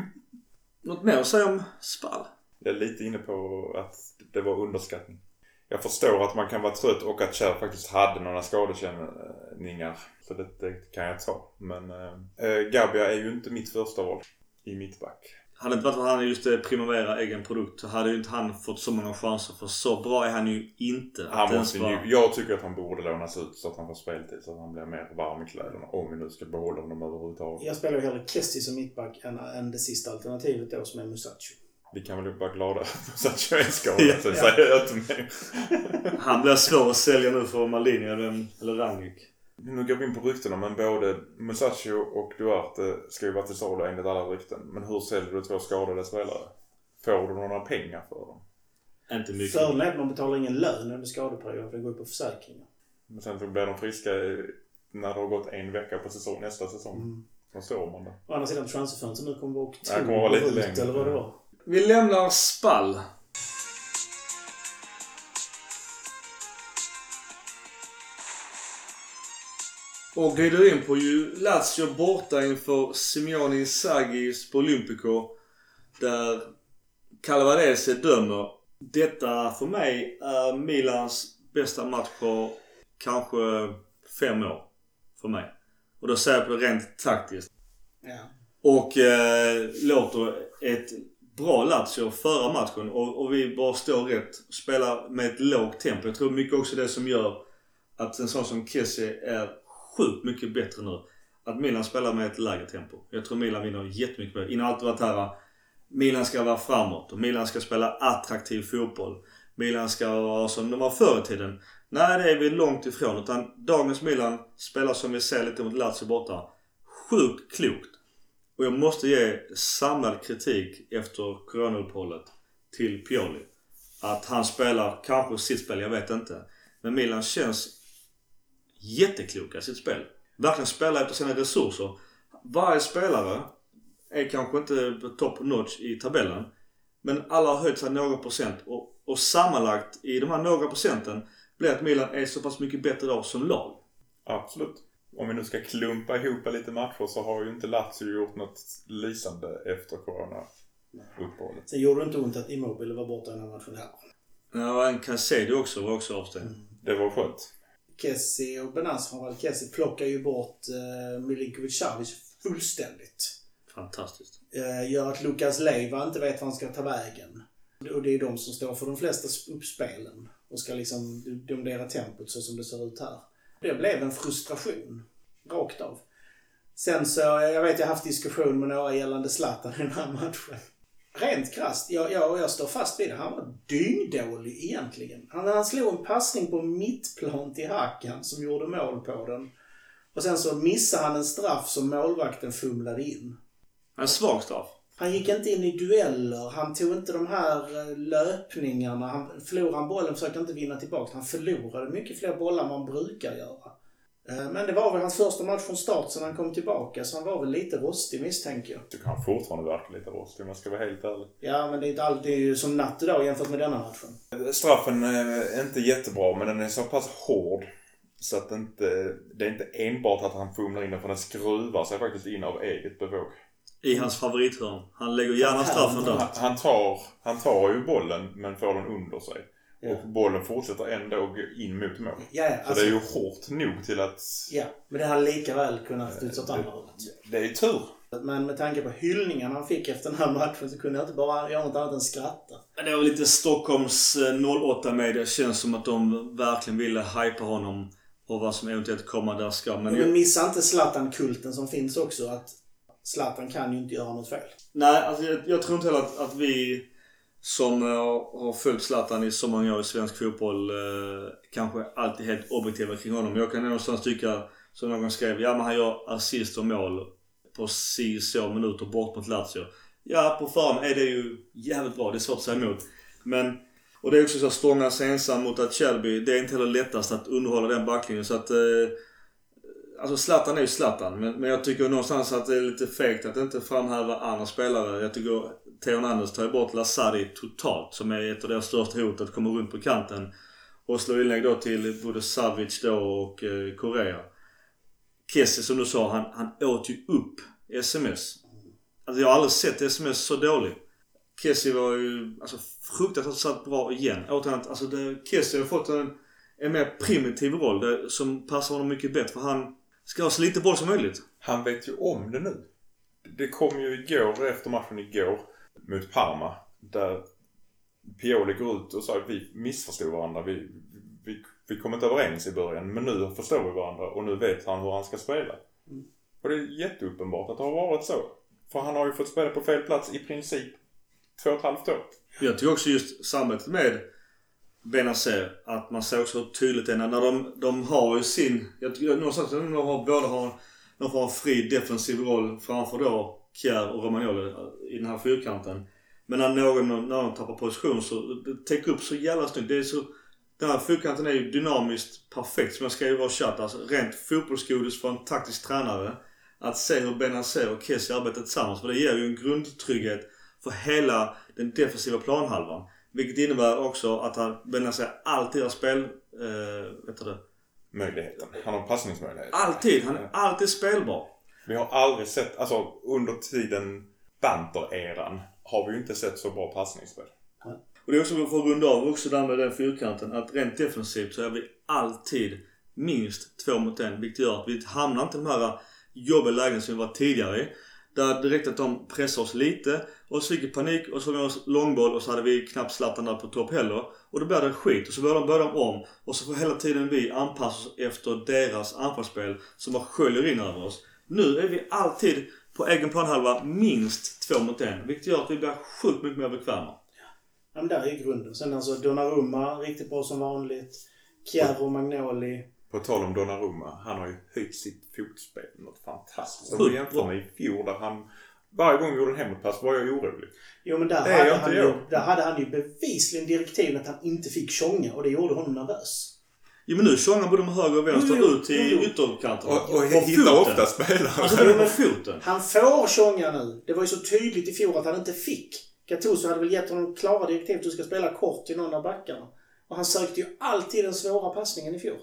Något mer att säga om Spall? Jag är lite inne på att det var underskattning. Jag förstår att man kan vara trött och att Cher faktiskt hade några skadekänningar. Så det, det kan jag ta. Men äh, Gabia är ju inte mitt första val i mittback. Hade det inte varit för att han är just det Primavera egen produkt så hade ju inte han fått så många chanser. För så bra är han ju inte. Han måste ju, jag tycker att han borde lånas ut så att han får speltid. Så att han blir mer varm i kläderna. Om vi nu ska behålla honom överhuvudtaget. Jag spelar ju hellre Kessie som mittback än, än det sista alternativet då som är Musacho. Vi kan väl vara glada för att jag är skadad. Sen säger jag inte mer. Han blir svår att sälja nu för Malini eller, eller Rangnick. Nu går vi in på ryktena men både Musacho och Duarte ska ju vara till salu enligt alla rykten. Men hur säljer du två skadade spelare? Får du några pengar för dem? Inte mycket. Fördelen är att man betalar ingen lön under skadeperioden för det går upp på försäkringen. Men sen så blir de friska när det har gått en vecka på säsong, nästa säsong. Mm. Då står man där. Å andra sidan transferfönstret nu kommer vara Ja, det kommer vara lite ut, längre. eller vad det var. Vi lämnar Spall. Och glider in på ju Lazio borta inför Simeone Inzaghi på Olympico. Där Calvarese dömer. Detta för mig är Milans bästa match på kanske fem år. För mig. Och då ser jag på det rent taktiskt. Ja. Och eh, låter ett bra Lazio föra matchen och, och vi bara står rätt spelar med ett lågt tempo. Jag tror mycket också det som gör att en sån som Kessie är sjukt mycket bättre nu. Att Milan spelar med ett lägre tempo. Jag tror Milan vinner jättemycket mer. Innan allt varit här. Milan ska vara framåt och Milan ska spela attraktiv fotboll. Milan ska vara som de var förr i tiden. Nej, det är vi långt ifrån. Utan dagens Milan spelar som vi ser lite mot Lazio borta. Sjukt klokt. Och jag måste ge samlad kritik efter coronauppehållet till Pioli. Att han spelar kanske sitt spel, jag vet inte. Men Milan känns jättekloka i sitt spel. Verkligen spelar efter sina resurser. Varje spelare är kanske inte top notch i tabellen. Men alla har höjt sig några procent. Och, och sammanlagt i de här några procenten blir att Milan är så pass mycket bättre idag som lag. Absolut. Om vi nu ska klumpa ihop lite matcher så har ju inte Lazio gjort något lysande efter corona-uppehållet. Sen gjorde det inte ont att Immobile var borta i den här matchen här. Ja, en Casedio också var också avstängd. Det var skönt. Kessie och Benas, framförallt Kessie, plockar ju bort eh, Milinkovic Savic fullständigt. Fantastiskt. Eh, gör att Lukas Leiva inte vet var han ska ta vägen. Och det är de som står för de flesta uppspelen. Och ska liksom domdera tempot så som det ser ut här. Det blev en frustration. Rakt av. Sen så, jag vet jag har haft diskussion med några gällande Zlatan i den här matchen. Rent krasst, jag, jag, jag står fast vid det. Han var dyngdålig egentligen. Han, han slog en passning på mittplan till Hakan som gjorde mål på den. Och sen så missade han en straff som målvakten fumlade in. En svag straff. Han gick inte in i dueller. Han tog inte de här eh, löpningarna. Han, förlorade han bollen försökte inte vinna tillbaka. Han förlorade mycket fler bollar än man brukar göra. Eh, Men det var väl hans första match från start sedan han kom tillbaka. Så han var väl lite rostig misstänker jag. Jag tycker han fortfarande verkar lite rostig om jag ska vara helt ärlig. Ja, men det är inte alltid som natt idag jämfört med denna matchen. Straffen är inte jättebra men den är så pass hård. Så att det inte, det är inte enbart att han fumlar in den för den skruvar sig faktiskt in av eget bevåg. I hans favorithörn. Han lägger gärna straffen där. Han, han, tar, han tar ju bollen men får den under sig. Ja. Och bollen fortsätter ändå gå in mot mål. Ja, ja, Så alltså, det är ju hårt nog till att... ja, men det hade lika väl kunnat studsa åt andra hållet. Det är ju tur. Men med tanke på hyllningarna han fick efter den här matchen så kunde jag inte bara göra något annat än skratta. Det var lite Stockholms eh, 08-media. Känns som att de verkligen ville hypa honom och vad som eventuellt komma där ska. Men, Men missa inte Zlatan-kulten som finns också. Att Zlatan kan ju inte göra något fel. Nej, alltså jag, jag tror inte heller att, att vi som eh, har följt Zlatan i så många år i svensk fotboll eh, kanske alltid helt objektiva kring honom. Jag kan någonstans tycka, som någon skrev, ja men han gör assist och mål på si så minuter bort mot Lazio. Ja, på förhand är det ju jävligt bra. Det är svårt att säga emot. Men, och det är också så att stångas ensam mot att Shelby, det är inte heller lättast att underhålla den backlinjen. Så att eh, Alltså Zlatan är ju Zlatan men, men jag tycker någonstans att det är lite fegt att inte framhäva andra spelare. Jag tycker Theo Anders tar ju bort Lasari totalt som är ett av deras största hot att komma runt på kanten. Och slå inlägg då till både Savic då och eh, Korea. Kessie som du sa, han, han åt ju upp sms. Alltså jag har aldrig sett sms så dåligt. Kessie var ju alltså fruktansvärt satt bra igen. Återigen, alltså det, Kessie har fått en, en mer primitiv roll där, som passar honom mycket bättre. För han ska ha så lite boll som möjligt. Han vet ju om det nu. Det kom ju igår, efter matchen igår, mot Parma. Där Pioli går ut och sa att vi missförstod varandra. Vi, vi, vi kom inte överens i början men nu förstår vi varandra och nu vet han hur han ska spela. Och det är jätteuppenbart att det har varit så. För han har ju fått spela på fel plats i princip två och ett halvt år. Jag tycker också just samarbetet med Benazer att man ser också hur tydligt det är när de, de har ju sin... Jag tycker någonstans att de har, båda har någon form av fri defensiv roll framför då Kjär och Romagnoli i den här fyrkanten. Men när någon, när någon tappar position så täcker upp så jävla snyggt. Det är så... Den här fyrkanten är ju dynamiskt perfekt som jag skrev i vår chatt. Alltså rent fotbollsgodis för en taktisk tränare. Att se hur Benazer och Kessie arbetar tillsammans. För det ger ju en grundtrygghet för hela den defensiva planhalvan. Vilket innebär också att han Benazer alltid har spel... Eh, vet du det? Möjligheten. Han har passningsmöjlighet. Alltid! Han är alltid spelbar. Vi har aldrig sett, alltså under tiden Banter-eran har vi ju inte sett så bra passningsspel. Och det är också för att runda av också där med den fyrkanten att rent defensivt så är vi alltid minst två mot en. Vilket gör att vi hamnar inte i de här jobbiga lägen som vi var tidigare i. Där direkt att de pressar oss lite och så fick vi panik och så var vi långboll och så hade vi knappt Zlatan där på topp heller. Och då blir det skit och så börjar de, börjar de om. Och så får hela tiden vi anpassa oss efter deras anfallsspel som bara sköljer in över oss. Nu är vi alltid på egen planhalva minst två mot en. Vilket gör att vi blir sjukt mycket mer bekväma. Ja men där är ju grunden. Sen alltså Donnarumma riktigt bra som vanligt. Chiaro Magnoli. På tal om Donnarumma. Han har ju höjt sitt fotspel något fantastiskt. Om du jämför med i fjol där han varje gång gjorde en hemåtpass var jag orolig. Jo men där hade, han ju, där hade han ju bevisligen direktiven att han inte fick tjonga och det gjorde honom nervös. Jo men nu tjongar både med höger och vänster Jo, jo, ut till ytterkanten. Och, och hittar ofta spelare. Alltså det med foten. Han får tjonga nu. Det var ju så tydligt i fjol att han inte fick. Gattuso hade väl gett honom klara direktiv att du ska spela kort till någon av backarna. Och han sökte ju alltid den svåra passningen i fjol.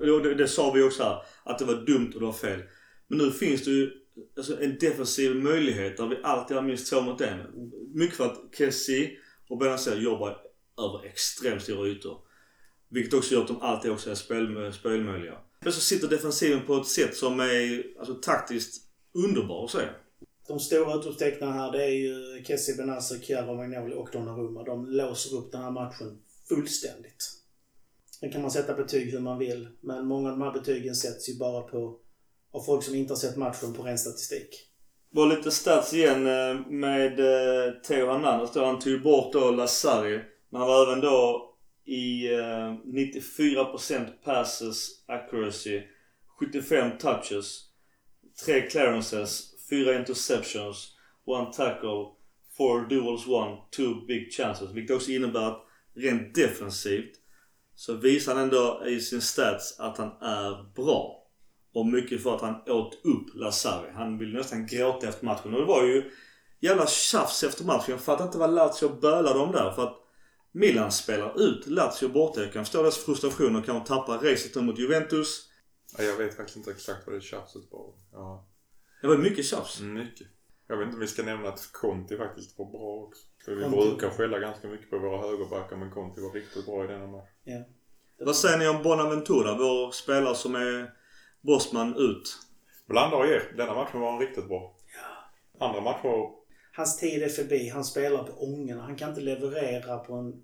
Jo, det, det sa vi också här. Att det var dumt och det var fel. Men nu finns det ju alltså, en defensiv möjlighet där vi alltid har minst två mot en. Mycket för att Kessie och Benazer jobbar över extremt stora ytor. Vilket också gör att de alltid också är spel, spelmöjliga. Men så sitter defensiven på ett sätt som är alltså, taktiskt underbar att se. De stora utropstecknarna här det är ju Kessie Benazer, Chiara Magnoli och Donnarumma. De låser upp den här matchen fullständigt. Sen kan man sätta betyg hur man vill. Men många av de här betygen sätts ju bara på av folk som inte har sett matchen på ren statistik. Var lite stats igen eh, med eh, Theo Hernandez då. Han tog ju bort då Lasari. Men han var även då i eh, 94% passes accuracy. 75 touches. 3 clearances. 4 interceptions. 1 tackle. 4 duels 1, 2 big chances. Vilket också innebär att rent defensivt så visar han ändå i sin stats att han är bra. Och mycket för att han åt upp Lasari. Han ville nästan gråta efter matchen. Och det var ju jävla tjafs efter matchen. Jag fattar inte vad Lazio bölade om där. För att Milan spelar ut Lazio borta. Jag kan förstå deras frustration och kanske tappa racet mot Juventus. Ja, jag vet faktiskt inte exakt vad det tjafset var. Ja, Det var mycket tjafs. mycket. Jag vet inte om vi ska nämna att Conti faktiskt var bra också. För vi Conti. brukar skälla ganska mycket på våra högerbackar men Conti var riktigt bra i denna match. Ja. Vad säger ni om Bonaventura? Vår spelare som är bossman ut. Blanda och ger. Denna matchen var han riktigt bra. Andra matcher... Hans tid är förbi. Han spelar på ångorna. Han kan inte leverera på en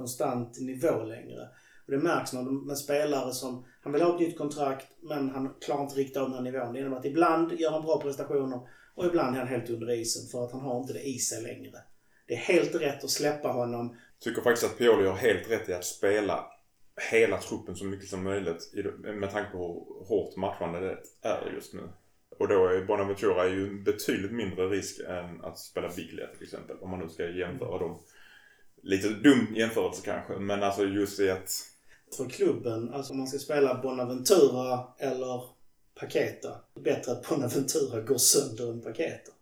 konstant nivå längre. Och det märks när med spelare som... Han vill ha ett nytt kontrakt men han klarar inte riktigt av den här nivån. Det innebär att ibland gör han bra prestationer och ibland är han helt under isen för att han har inte det i sig längre. Det är helt rätt att släppa honom. Tycker faktiskt att Pioli har helt rätt i att spela hela truppen så mycket som möjligt med tanke på hur hårt matchande det är just nu. Och då är Bonaventura ju en betydligt mindre risk än att spela Biglia till exempel. Om man nu ska jämföra dem. Lite dum jämförelse kanske, men alltså just i att... För klubben, alltså om man ska spela Bonaventura eller Paketa. Bättre att Bonaventura går sönder än Paketa.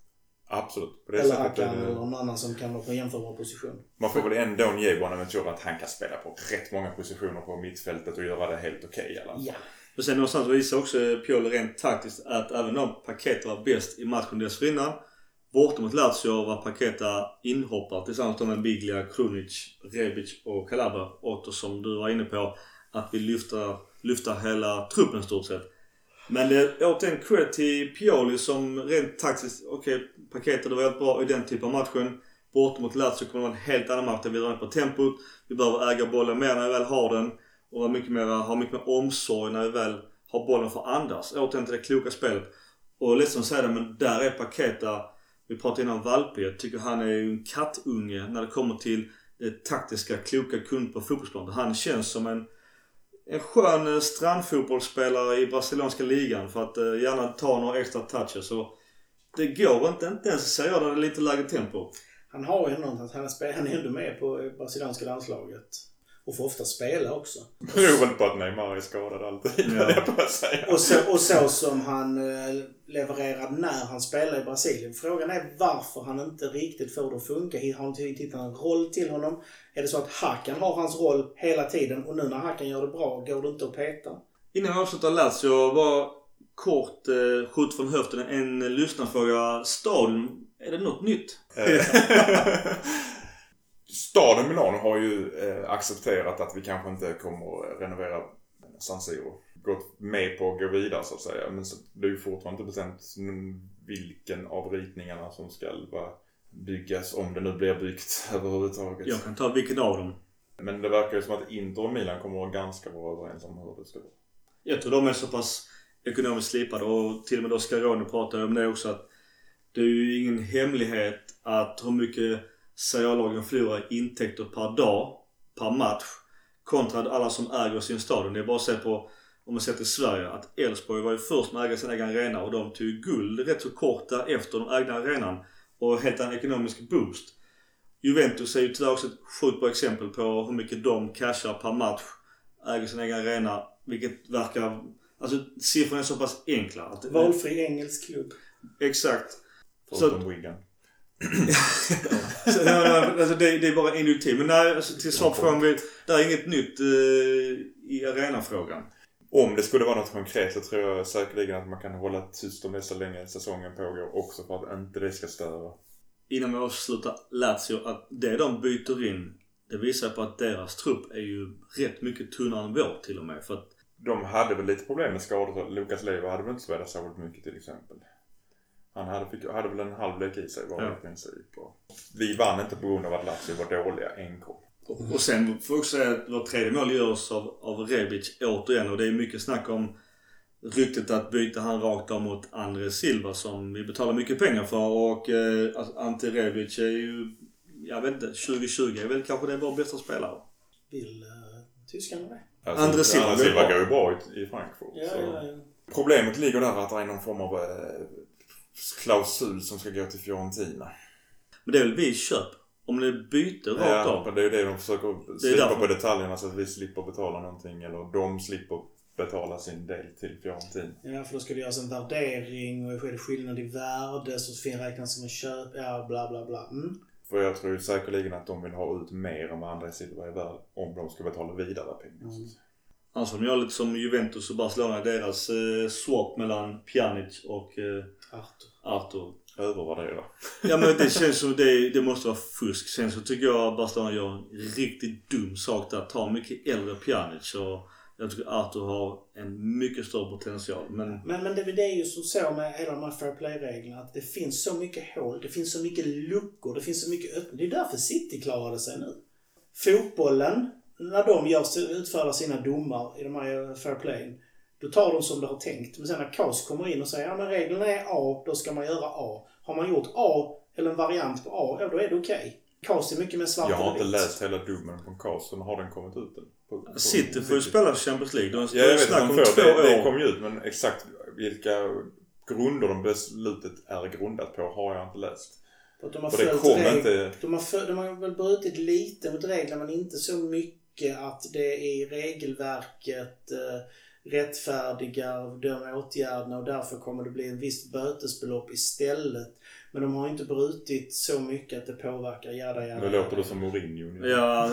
Absolut. På det eller Hakan eller någon annan som kan vara på jämförbar position. Man får väl ändå ge Bonaventura att han kan spela på rätt många positioner på mittfältet och göra det helt okej okay, fall. Ja. Och sen någonstans visar också Pioli rent taktiskt att även om Paketa var bäst i matchen dessförinnan Borta mot Lazio var Paketa inhoppare tillsammans med Biglia, Krunic, Rebic och Calabria. Åter som du var inne på att vi lyfter, lyfter hela truppen stort sett. Men det är återigen cred till Pioli som rent taktiskt, okej, okay, det var helt bra i den typen av matchen. Borta mot Lazio kommer det vara en helt annan match där vi drar ner på tempot. Vi behöver äga bollen mer när vi väl har den. Och ha mycket mer, ha mycket mer omsorg när vi väl har bollen för att andas. Återigen till det kloka spelet. Och ledsen att säga det men där är Paketa, vi pratade innan om Valpe. Jag tycker han är en kattunge när det kommer till det taktiska, kloka kund på fotbollsplanen. Han känns som en en skön eh, strandfotbollsspelare i brasilianska ligan för att eh, gärna ta några extra toucher. Så det går inte, inte ens att säga det är lite lägre tempo. Han har ju ändå att han, han är ändå med på brasilianska landslaget. Och får ofta spela också. Det beror väl på att Neymar är skadad alltid, ja. jag på att säga. Och så, och så som han eh, levererade när han spelade i Brasilien. Frågan är varför han inte riktigt får det att funka. Har han inte hittat en roll till honom? Är det så att Hakan har hans roll hela tiden och nu när Hakan gör det bra går det inte att peta? Innan vi avslutar Lazio, var kort eh, skjut från höften en lyssnarfråga. Stadion, är det något nytt? Staden Milano har ju eh, accepterat att vi kanske inte kommer att renovera San Siro. Gått med på att gå vidare så att säga. Men så, det är ju fortfarande inte bestämt vilken av ritningarna som ska vara byggas om det nu blir byggt överhuvudtaget. Jag kan ta vilken av dem. Men det verkar ju som att Inter och Milan kommer att vara ganska bra överens om hur det ska vara. Jag tror de är så pass ekonomiskt slipade och till och med då Scaroni pratar om det också att det är ju ingen hemlighet att hur mycket Serie förlorar intäkter per dag, per match kontra alla som äger sin stadion. Det är bara att se på, om man ser till Sverige, att Elfsborg var ju först med att äga sin egen arena och de tog guld rätt så kort därefter de ägde arenan och helt en ekonomisk boost. Juventus är ju tyvärr också ett sjukt bra exempel på hur mycket de cashar per match, äger sin egen arena, vilket verkar... Alltså siffrorna är så pass enkla. Att, Valfri engelsk klubb. Exakt. Förutom Wigan. Så, alltså, det, det, är bara induktivt. Men nej, alltså, till sakfrågan. Det är inget nytt uh, i arenafrågan. Om det skulle vara något konkret så tror jag säkerligen att man kan hålla tyst om det så länge säsongen pågår också för att inte det ska störa. Innan vi avslutar Lazio att det de byter in det visar på att deras trupp är ju rätt mycket tunnare än vår till och med. För att de hade väl lite problem med skador. Lukas Leiva hade väl inte spelat särskilt mycket till exempel. Han hade, fick, hade väl en halvlek i sig var ja. i princip. Och vi vann inte på grund av att Lazio var dåliga enkom. Och, och sen får jag också säga att vårt tredje mål görs av, av Rebic återigen. Och det är mycket snack om ryktet att byta han rakt av mot André Silva som vi betalar mycket pengar för. Och eh, Ante Rebic är ju, jag vet inte, 2020 är väl kanske det vår bästa spelare. Vill uh, tyskarna det? Alltså, André Silva, André Silva går ju bra i, i Frankfurt. Ja, ja, ja. Problemet ligger där att det är någon form av eh, klausul som ska gå till Fiorentina. Men det är väl vi köp? Om det är byte rakt ja, av? Ja, det är ju det de försöker slipa på detaljerna så att vi slipper betala någonting eller de slipper betala sin del till Fiorentina. Ja, för då ska det göras en värdering och är det skillnad i värde så fin räknas som en köp. Ja, bla bla bla. Mm. För jag tror säkerligen att de vill ha ut mer än vad andra Silva är värd om de ska betala vidare pengar. Mm. Får de göra lite som Juventus och Barcelona. Deras eh, swap mellan Pjanic och eh, Arthur. Arthur. Övervärdera. ja men det känns som det, det måste vara fusk. Sen så tycker jag Barcelona gör en riktigt dum sak där. Tar mycket äldre Pjanic och Jag tycker Arthur har en mycket större potential. Men Men, men det, det är ju som så med hela de här fair play-reglerna att det finns så mycket hål, det finns så mycket luckor, det finns så mycket öppningar. Det är därför City klarade sig nu. Fotbollen, när de gör, utfärdar sina domar i de här fair play då tar de som de har tänkt. Men sen när CAS kommer in och säger ja men reglerna är A, då ska man göra A. Har man gjort A, eller en variant på A, ja då är det okej. Okay. CAS är mycket mer svart Jag har inte läst hela domen från CAS. Sen har den kommit ut än? På- på- City får ju spela Champions League. De Ja, jag vet snack att om två. Det, det år. kom ju ut. Men exakt vilka grunder de beslutet är grundat på har jag inte läst. För att de har Och det kom reg- inte... De har, för, de har väl brutit lite mot reglerna men inte så mycket att det i regelverket eh, rättfärdigar de åtgärderna och därför kommer det bli en visst bötesbelopp istället. Men de har inte brutit så mycket att det påverkar jada jada. Nu låter det som Mourinho. Ja,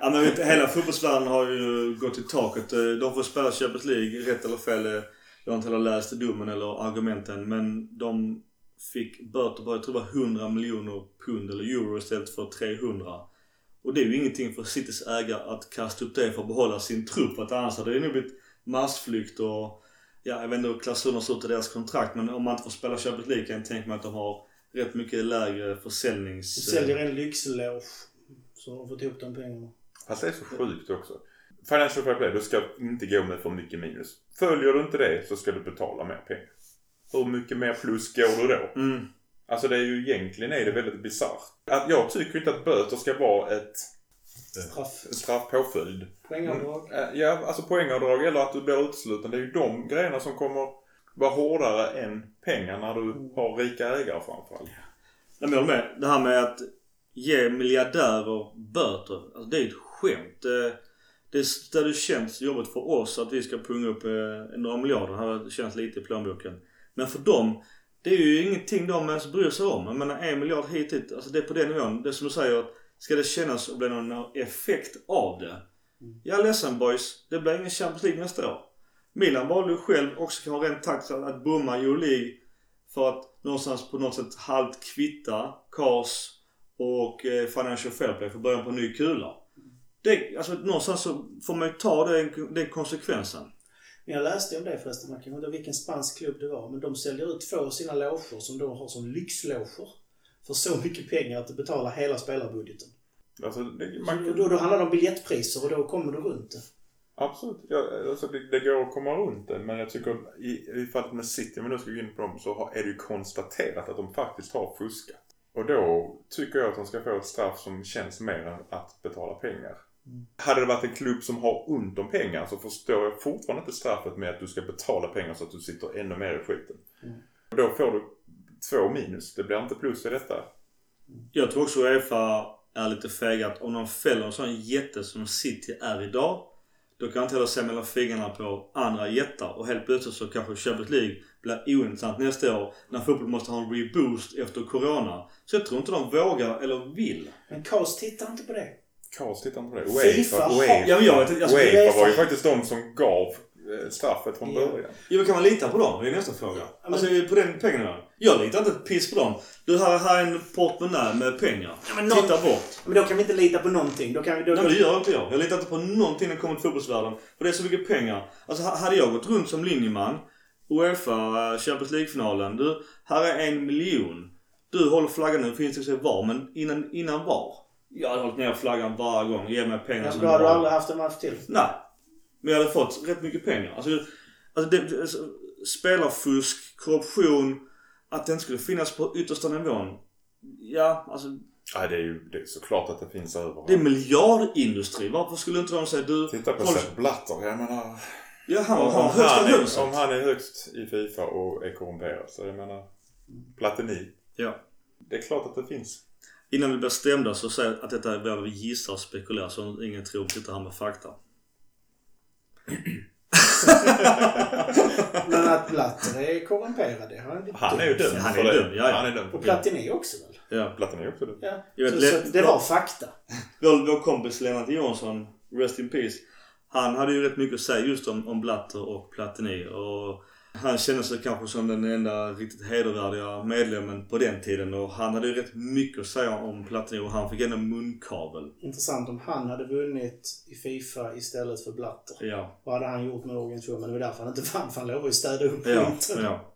ja men vet, hela fotbollsvärlden har ju gått i taket. Eh, De får spela Champions League, rätt eller fel. eh, Jag har inte heller läst domen eller argumenten. Men de fick böter på, jag tror det var 100 miljoner pund eller euro istället för 300. Och det är ju ingenting för Citys ägare att kasta upp det för att behålla sin trupp. Att annars hade det nog blivit massflykt och ja, jag vet inte hur klausulerna ser ut i deras kontrakt. Men om man inte får spela Champions League kan jag tänka mig att de har rätt mycket lägre De försäljnings... säljer en lyxloge så har de fått ihop de pengarna. Fast det är så sjukt också. Financial fair play, du ska inte gå med för mycket minus. Följer du inte det så ska du betala mer pengar. Hur mycket mer plus går du då? Mm. Alltså det är ju egentligen är det väldigt bisarrt. Att jag tycker inte att böter ska vara ett Straff. straffpåföljd. Poängavdrag. Eh, Ja, alltså poängavdrag eller att du blir utesluten. Det är ju de grejerna som kommer vara hårdare än pengar när du har rika ägare framförallt. Jag håller med. Det här med att ge miljardärer böter. Alltså det är ett skämt. Det, det, det hade känts jobbigt för oss att vi ska punga upp eh, några miljarder. Det hade känts lite i plånboken. Men för dem, det är ju ingenting de ens bryr sig om. Jag menar en miljard hit hit. Alltså det är på den nivån. Det är som du säger. Ska det kännas och bli någon effekt av det. Jag är ledsen boys. Det blir ingen Champions League nästa år. Milan valde ju själv också kan ha rent taktiskt att bomma bomma Euroleague för att någonstans på något sätt halvt kvitta Kars och eh, Financial Fair Play för början på en ny kula. Det, alltså någonstans så får man ju ta den, den konsekvensen. Men jag läste om det förresten, man kan undra vilken spansk klubb det var. Men de säljer ut två av sina loger som de har som lyxloger. För så mycket pengar att det betalar hela spelarbudgeten. Alltså, det, Man, då, då handlar det om biljettpriser och då kommer du runt det. absolut. Ja, alltså, det, det går att komma runt det. Men jag tycker i, i fallet med City, om vi nu ska gå in på dem, så har, är det ju konstaterat att de faktiskt har fuskat. Och då tycker jag att de ska få ett straff som känns mer än att betala pengar. Hade det varit en klubb som har ont om pengar så förstår jag fortfarande inte straffet med att du ska betala pengar så att du sitter ännu mer i skiten. Mm. Då får du två minus. Det blir inte plus i detta. Jag tror också Uefa är lite fega att om de fäller en sån jätte som City är idag. Då kan jag inte heller se mellan fingrarna på andra jättar och helt plötsligt så kanske Champions League blir ointressant nästa år när fotboll måste ha en reboost efter Corona. Så jag tror inte de vågar eller vill. Men CAS tittar inte på det. Kaos tittar inte på det. FIFA Uefa, Uefa, Ja, jag vet- alltså, Uefa var ju faktiskt de som gav eh, straffet från Ja. början. Jo, kan man lita på dem? Det är nästa fråga. men- Alltså på den pengarna. Jag litar inte ett piss på dem. Du, här, här är en portmonnä med pengar. men någon- Titta bort. Men då kan vi inte lita på någonting. Då kan vi... Då, Nej men det gör inte jag. Jag litar inte på någonting när det kommer till fotbollsvärlden. För det är så mycket pengar. Alltså ha- hade jag gått runt som linjeman. Uefa eh, Champions League-finalen. Du, här är en miljon. Du håller flaggan nu, finns det sig var. Men innan, innan var. Jag hade hållit ner flaggan varje gång. Ge mig pengar Ja, som då hade du aldrig haft en match till. Nej. Men jag hade fått rätt mycket pengar. Alltså, alltså, det, alltså spelarfusk, korruption. Att inte skulle finnas på yttersta nivån. Ja, alltså Nej, det är ju det är såklart att det finns överallt. det är miljardindustri. Varför skulle inte de säga du... Titta på Sepp Blatter. Jag menar... Ja, han Om, har om, högsta han är, om han är högst i Fifa och är korrumperad. Så jag menar... Platini. Ja. Det är klart att det finns. Innan vi blir stämda så säger jag att detta är vad vi gissar och spekulerar så ingen tror vi sitter här med fakta. Men att Blatter är korrumperad, det har han inte Han är ju dömts dömd Han är dömd, ja, ja. Han är dömd Och. Platini också väl? Ja. Platini är också dömd. Ja. Vet, så, så det var fakta. Vår, vår kompis Lennart Johansson, Rest in Peace. Han hade ju rätt mycket att säga just om, om Blatter och Platini. Och Han kände sig kanske som den enda riktigt hedervärdiga medlemmen på den tiden och han hade ju rätt mycket att säga om Platini och han fick ändå munkavel. Intressant om han hade vunnit i Fifa istället för Blatter. Ja. Vad hade han gjort med organisationen? Men det var därför han inte vann, för han lovade ju städa upp Ja. skiten. ja.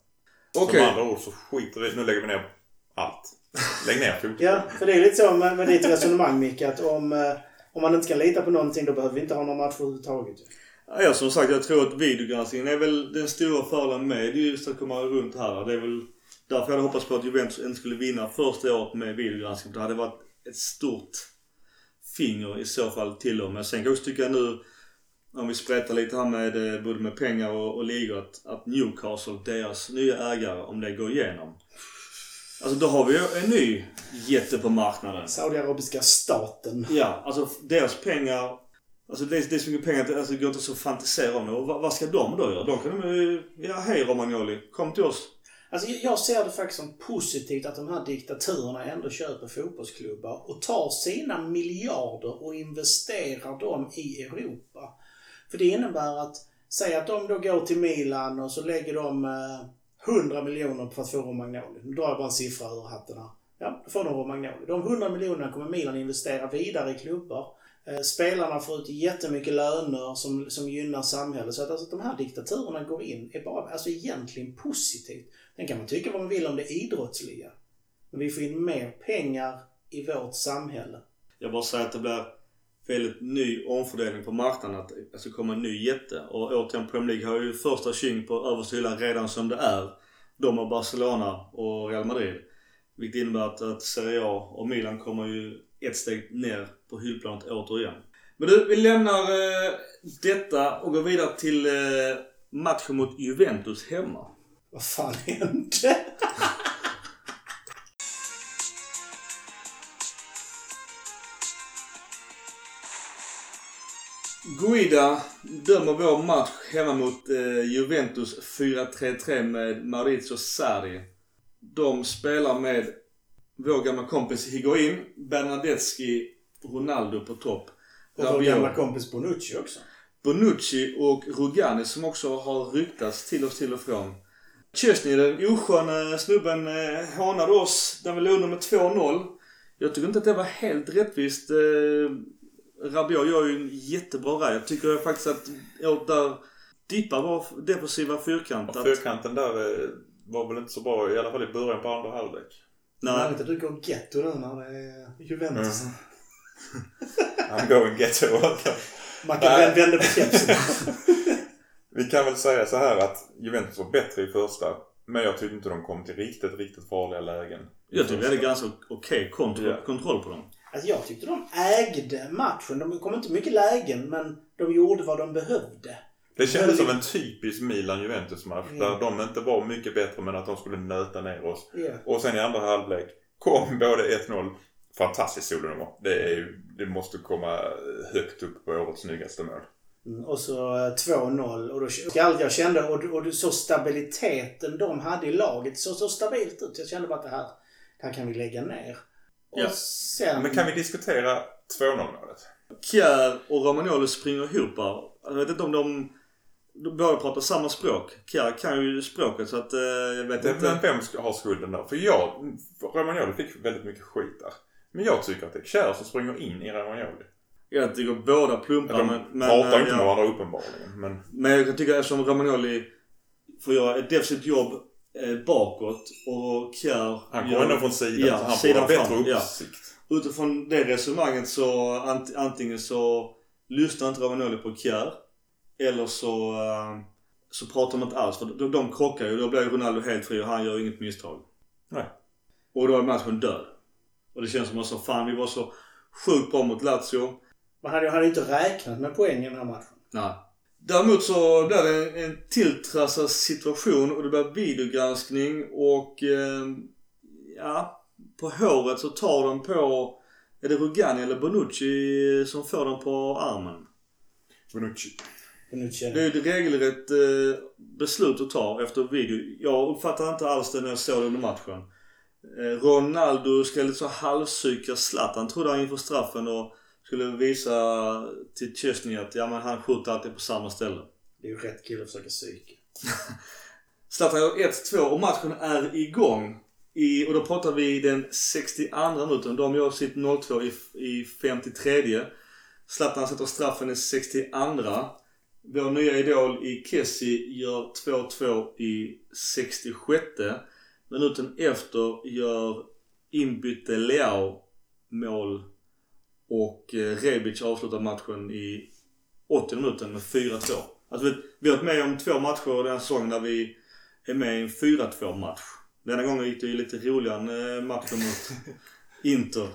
Som Okej. andra ord så skiter vi Nu lägger vi ner allt. Lägg ner fotboll. Ja, för det är lite så med, med ditt resonemang Micke, att om, eh, om man inte kan lita på någonting då behöver vi inte ha någon match överhuvudtaget. Ja, som sagt, jag tror att videogranskningen är väl den stora fördelen med just att komma runt här. Det är väl därför jag hade hoppats på att Juventus inte skulle vinna första året med videogranskning. Det hade varit ett stort finger i så fall till dem. Men sen kan jag också tycka nu, om vi sprättar lite här med eh, både med pengar och, och ligor, att, att Newcastle, deras nya ägare, om det går igenom. Alltså då har vi ju en ny jätte på marknaden. Saudiarabiska staten. Ja, alltså deras pengar. Alltså det är, det är så mycket pengar att det alltså, det går inte så att fantisera om det. Och vad, vad ska de då göra? De kan ju, ja hej Romagnoli, kom till oss. Alltså jag- ser det faktiskt som positivt att de här diktaturerna ändå köper fotbollsklubbar och tar sina miljarder och investerar dem i Europa. För det innebär att, säg att de då går till Milan och så lägger de eh, 100 miljoner för att få Romagnoli. Nu drar jag bara en siffra ur hatten här. Ja, då får de Romagnoli. De 100 miljonerna kommer Milan investera vidare i klubbar. Eh, spelarna får ut jättemycket löner som, som gynnar samhället. Så att, alltså, de här diktaturerna går in är bara alltså, egentligen positivt. Sen kan man tycka vad man vill om det idrottsliga. Men vi får in mer pengar i vårt samhälle. Jag bara säger att det blir väldigt ny omfördelning på marknaden. Att det ska komma en ny jätte. Och återigen Premier League har ju första tjing på översta hyllan redan som det är. De har Barcelona och Real Madrid. Vilket innebär att, att Serie A och Milan kommer ju ett steg ner på hyllplanet återigen. Men du, vi lämnar eh, detta och går vidare till eh, matchen mot Juventus hemma. Vad fan hände? Guida dömer vår match hemma mot eh, Juventus 4-3-3 med Maurizio Sarri. De spelar med vår gamla kompis Higuain, Bernadeschi, Ronaldo på topp. Och vår gamla kompis Bonucci också. Bonucci och Rugani som också har ryktats till oss till och från. Chesney, den osköna snubben, eh, hånade oss när vi låg under med 2-0. Jag tycker inte att det var helt rättvist. Eh, Rabiot gör ju en jättebra räd. Jag tycker faktiskt att åt där dippar vår defensiva fyrkant. Och Att, fyrkanten där eh, var väl inte så bra, i alla fall i början på andra halvlek. Nej. inte du går getto nu när det är Juventus. Mm. I'm going ghetto. Man kan Nej. vända på kepsen. Vi kan väl säga så här att Juventus var bättre i första. Men jag tyckte inte de kom till riktigt, riktigt farliga lägen. jag tycker vi hade ganska okej kontroll, Ja. kontroll på dem. Alltså jag tyckte de ägde matchen. De kom inte mycket lägen, men de gjorde vad de behövde. Det kändes som en typisk Milan-Juventus-match. Mm. Där de inte var mycket bättre men att de skulle nöta ner oss. Ja. Och sen i andra halvlek kom både 1-0. Fantastiskt solnummer. Det, är det måste komma högt upp på årets snyggaste mål. Mm, Och så eh, 2-0 och då allt jag kände och, och du- så stabiliteten de hade i laget såg så stabilt ut. Jag kände bara att det här, det här kan vi lägga ner. Och Ja. sen... Men kan vi diskutera 2-0 målet? Kjär och Romagnoli springer ihop här. Jag vet inte om de, de båda pratar samma språk. Kjär kan ju språket så att eh, jag vet Men inte. vem ska ha skulden där? För jag, Romagnoli fick väldigt mycket skit där. Men jag tycker att det är Kjär som springer in i Romagnoli. Jag tycker båda plumpar De men... men pratar eh, inte med ja. varandra uppenbarligen. Men Men jag tycka eftersom Romagnoli får göra ett defensivt jobb eh, bakåt och Kjär han går ändå från sidan Ja, så han får sidan ha bättre fram, ja. uppsikt. Utifrån det resonemanget så ant, antingen så lyssnar inte Romagnoli på Kjär eller så, eh, så pratar de inte alls. För de, de krockar ju. Då blir Ronaldo helt fri och han gör inget misstag. Nej. Och då är matchen död. Och det känns som att så fan vi var så sjukt bra mot Lazio. Man hade ju inte räknat med poäng i den här matchen. Nej. Däremot så blir det en, en tilltrassad situation och det blir videogranskning och eh, ja, på håret så tar de på, är det Rugani eller Bonucci som får den på armen? Bonucci. Det är ju ett regelrätt eh, beslut att ta efter video. Jag uppfattar inte alls det när jag såg det under matchen. Eh, Ronaldo ska lite så halvpsyka Zlatan trodde han inför straffen och skulle visa till Chesney att ja men han skjuter alltid på samma ställe. Det är ju rätt kille att försöka psyka. Zlatan gör 1-2 och matchen är igång. I, och då pratar vi den 62 minuten. De gör sitt 0-2 i, i 53. Zlatan sätter straffen i 62. Vår nya idol i Kessie gör 2-2 i 66. Minuten efter gör inbytte Leao mål och eh, Rebic avslutar matchen i 80 minuten med 4-2. Alltså vi, vi har varit med om två matcher den säsongen där vi är med i en 4-2 match. Denna gången gick det ju lite roligare än eh, matchen mot Inter.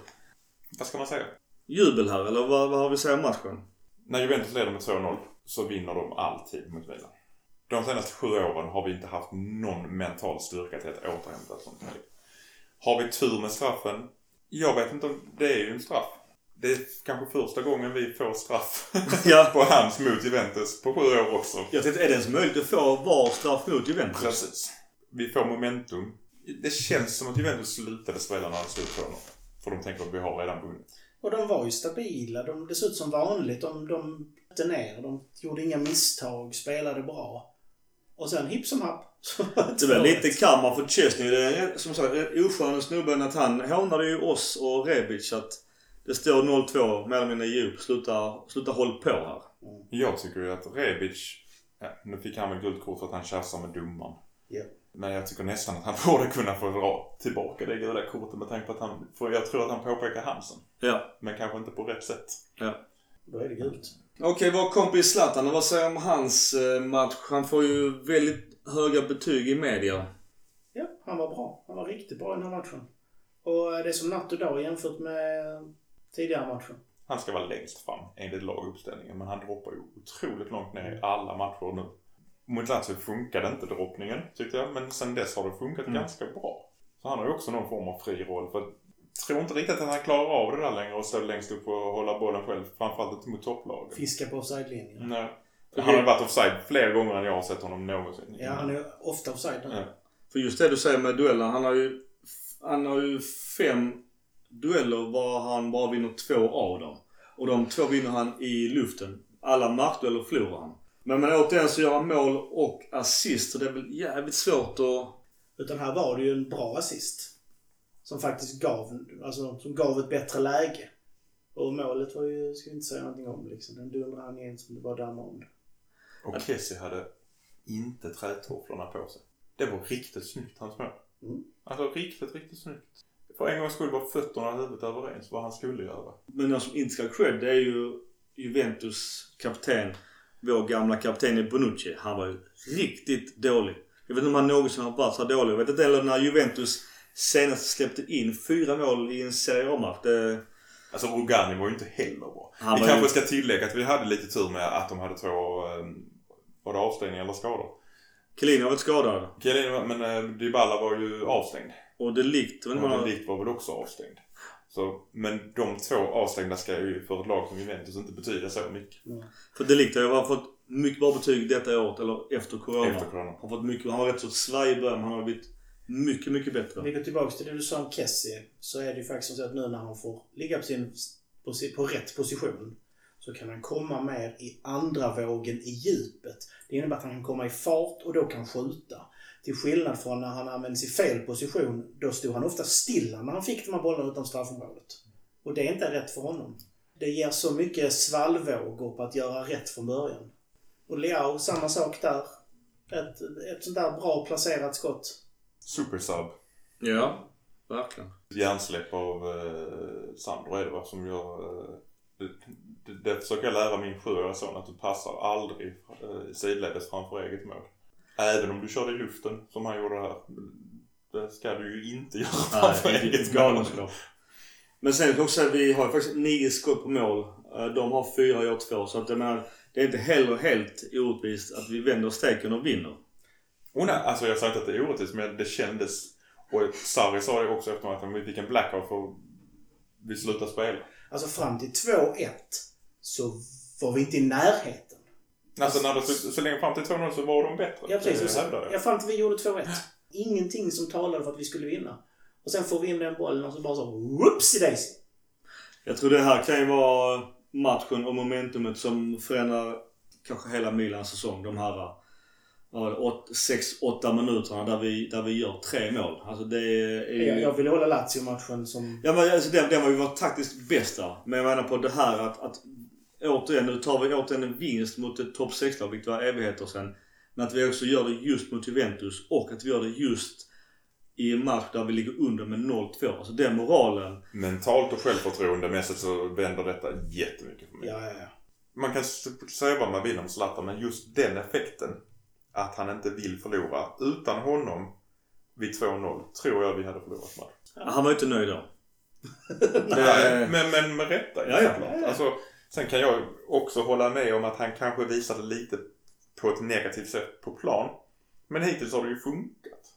Vad ska man säga? Jubel här, eller vad, vad har vi att säga om matchen? När Juventus leder med 2-0 så vinner de alltid mot Milan. De senaste sju åren har vi inte haft någon mental styrka till att återhämta ett sånt läge. Har vi tur med straffen? Jag vet inte om... Det är ju en straff. Det är kanske första gången vi får straff Ja. på hands mot Juventus på sju år också. Jag tänkte, är det ens möjligt att få VAR straff mot Juventus? Precis. Vi får momentum. Det känns som att Juventus slutade spela när det stod 2-0. För de tänker att vi har redan vunnit. Och de var ju stabila. De, det såg ut som vanligt. De, de bytte ner. De gjorde inga misstag. Spelade bra. Och sen hipp som happ. Det var 2-1. lite karma för Chesney. Det är som sagt en oskön snubben att han hånade ju oss och Rebic att det står 0-2 mer eller mindre djup. Sluta, sluta håll på här. Jag tycker ju att Rebic, ja, nu fick han väl gult kort för att han tjafsade med domaren. Ja. Men jag tycker nästan att han borde kunna få dra tillbaka det gula kortet med tanke på att han, för jag tror att han påpekar Hansen. Ja. Men kanske inte på rätt sätt. ja. Då är det gult. Okej, vår kompis Zlatan, vad säger du om hans eh, match? Han får ju väldigt höga betyg i media. Ja, han var bra. Han var riktigt bra i den här matchen. Och det är som natt och dag jämfört med tidigare matchen. Han ska vara längst fram enligt laguppställningen men han droppar ju otroligt långt ner i alla matcher nu. Mot Lazio funkade inte droppningen tyckte jag men sen dess har det funkat ganska bra. Så han har ju också någon form av fri roll för tror inte riktigt att han klarar av det där längre och stå längst upp och hålla bollen själv. Framförallt inte mot topplagen. Fiska på offside-linjen. Nej. Han har ju varit offside flera gånger än jag har sett honom någonsin. Ja, han är ofta offside. Ja. För just det du säger med duellen. Han har ju, han har ju fem dueller var han bara vinner två av dem. Och de två vinner han i luften. Alla markdueller förlorar han. Men, men återigen så gör han mål och assist. Så det är väl jävligt svårt att... Utan här var det ju en bra assist. Som faktiskt gav, alltså, som gav ett bättre läge. Och målet var ju, ska vi inte säga någonting om liksom. Den dundrade han in som det bara dammar om det. Och Kessie hade inte trätofflorna på sig. Det var riktigt snyggt hans mål. Mm. Alltså riktigt, riktigt snyggt. För en gångs skull var fötterna och huvudet överens vad han skulle göra. Men någon som inte ska ha cred det är ju Juventus kapten. Vår gamla kapten i Bonucci. Han var ju riktigt dålig. Jag vet inte om han någonsin har varit så dålig. Jag vet inte heller när Juventus senast släppte in fyra mål i en Serie A-match. Det... Alltså Rugani var ju inte heller bra. Han vi var kanske ju- ska tillägga att vi hade lite tur med att de hade två, eh, var det avstängningar eller skador? Chiellini har varit skadad. Chiellini, men eh, Dybala var ju avstängd. Och det likt. Och man... Delict var väl också avstängd. Så, men de två avstängda ska ju för ett lag som Juventus inte betyda så mycket. För Delict har ju fått mycket bra betyg detta året. Eller efter corona. Efter corona. Har fått mycket, han var rätt så svajig i början. men Han har blivit mycket, mycket bättre. Vi går tillbaka till det du sa om Kessie. Så är det ju faktiskt så att nu när han får ligga på, sin, på, sin, på rätt position så kan han komma mer i andra vågen i djupet. Det innebär att han kan komma i fart och då kan skjuta. Till skillnad från när han används i fel position. Då stod han ofta stilla när han fick de här bollarna utan straffområdet. Och det är inte rätt för honom. Det ger så mycket svallvågor på att göra rätt från början. Och Leao, samma sak där. Ett, ett sånt där bra placerat skott. Supersub. Ja, verkligen. Hjärnsläpp av eh, Sandro är det va, som gör... Eh, det, det, det försöker jag lära min sjuåriga son att du passar aldrig eh, sidledes framför eget mål. Även om du kör i luften som han gjorde här. Det ska du ju inte göra framför Nej, eget mål. Men sen kan jag också säga att vi har faktiskt nio skott på mål. Eh, De har fyra, jag har två. Så att jag menar, det är inte heller helt orättvist att vi vänder steken och vinner. Oh, nej, alltså jag sa inte att det är orättvist men det kändes. Och Sarri sa det också efter att vi fick en blackout för vi slutade spela. Alltså fram till 2-1 så var vi inte i närheten. Alltså när det, så, så länge fram till 2-0 så var de bättre. Ja, precis. Jag. ja, fram till vi gjorde 2-1. Ingenting som talade för att vi skulle vinna. Och sen får vi in den bollen och så bara så whoopsie daisy. Jag tror det här kan ju vara matchen och momentumet som förändrar kanske hela Milans säsong. De här 6-8 minuterna där vi, där vi gör tre mål. Alltså det är. Jag, jag vill hålla Lazio-matchen som... Ja men alltså den, den var ju vår taktiskt bästa. Men jag menar på det här att, att återigen, nu tar vi återigen en vinst mot ett topp 6-lag, vilket var evigheter sedan. Men att vi också gör det just mot Juventus och att vi gör det just i en match där vi ligger under med 0-2. Alltså den moralen. Mentalt och självförtroendemässigt så vänder detta jättemycket för mig. Ja, ja, ja. Man kan säga vad man vill om Zlatan men just den effekten. Att han inte vill förlora. Utan honom vid 2-0 tror jag vi hade förlorat matchen. Han var ju inte nöjd då. Nej, men, men med rätta Ja, ja. såklart. Alltså, sen kan jag också hålla med om att han kanske visade lite på ett negativt sätt på plan. Men hittills har det ju funkat.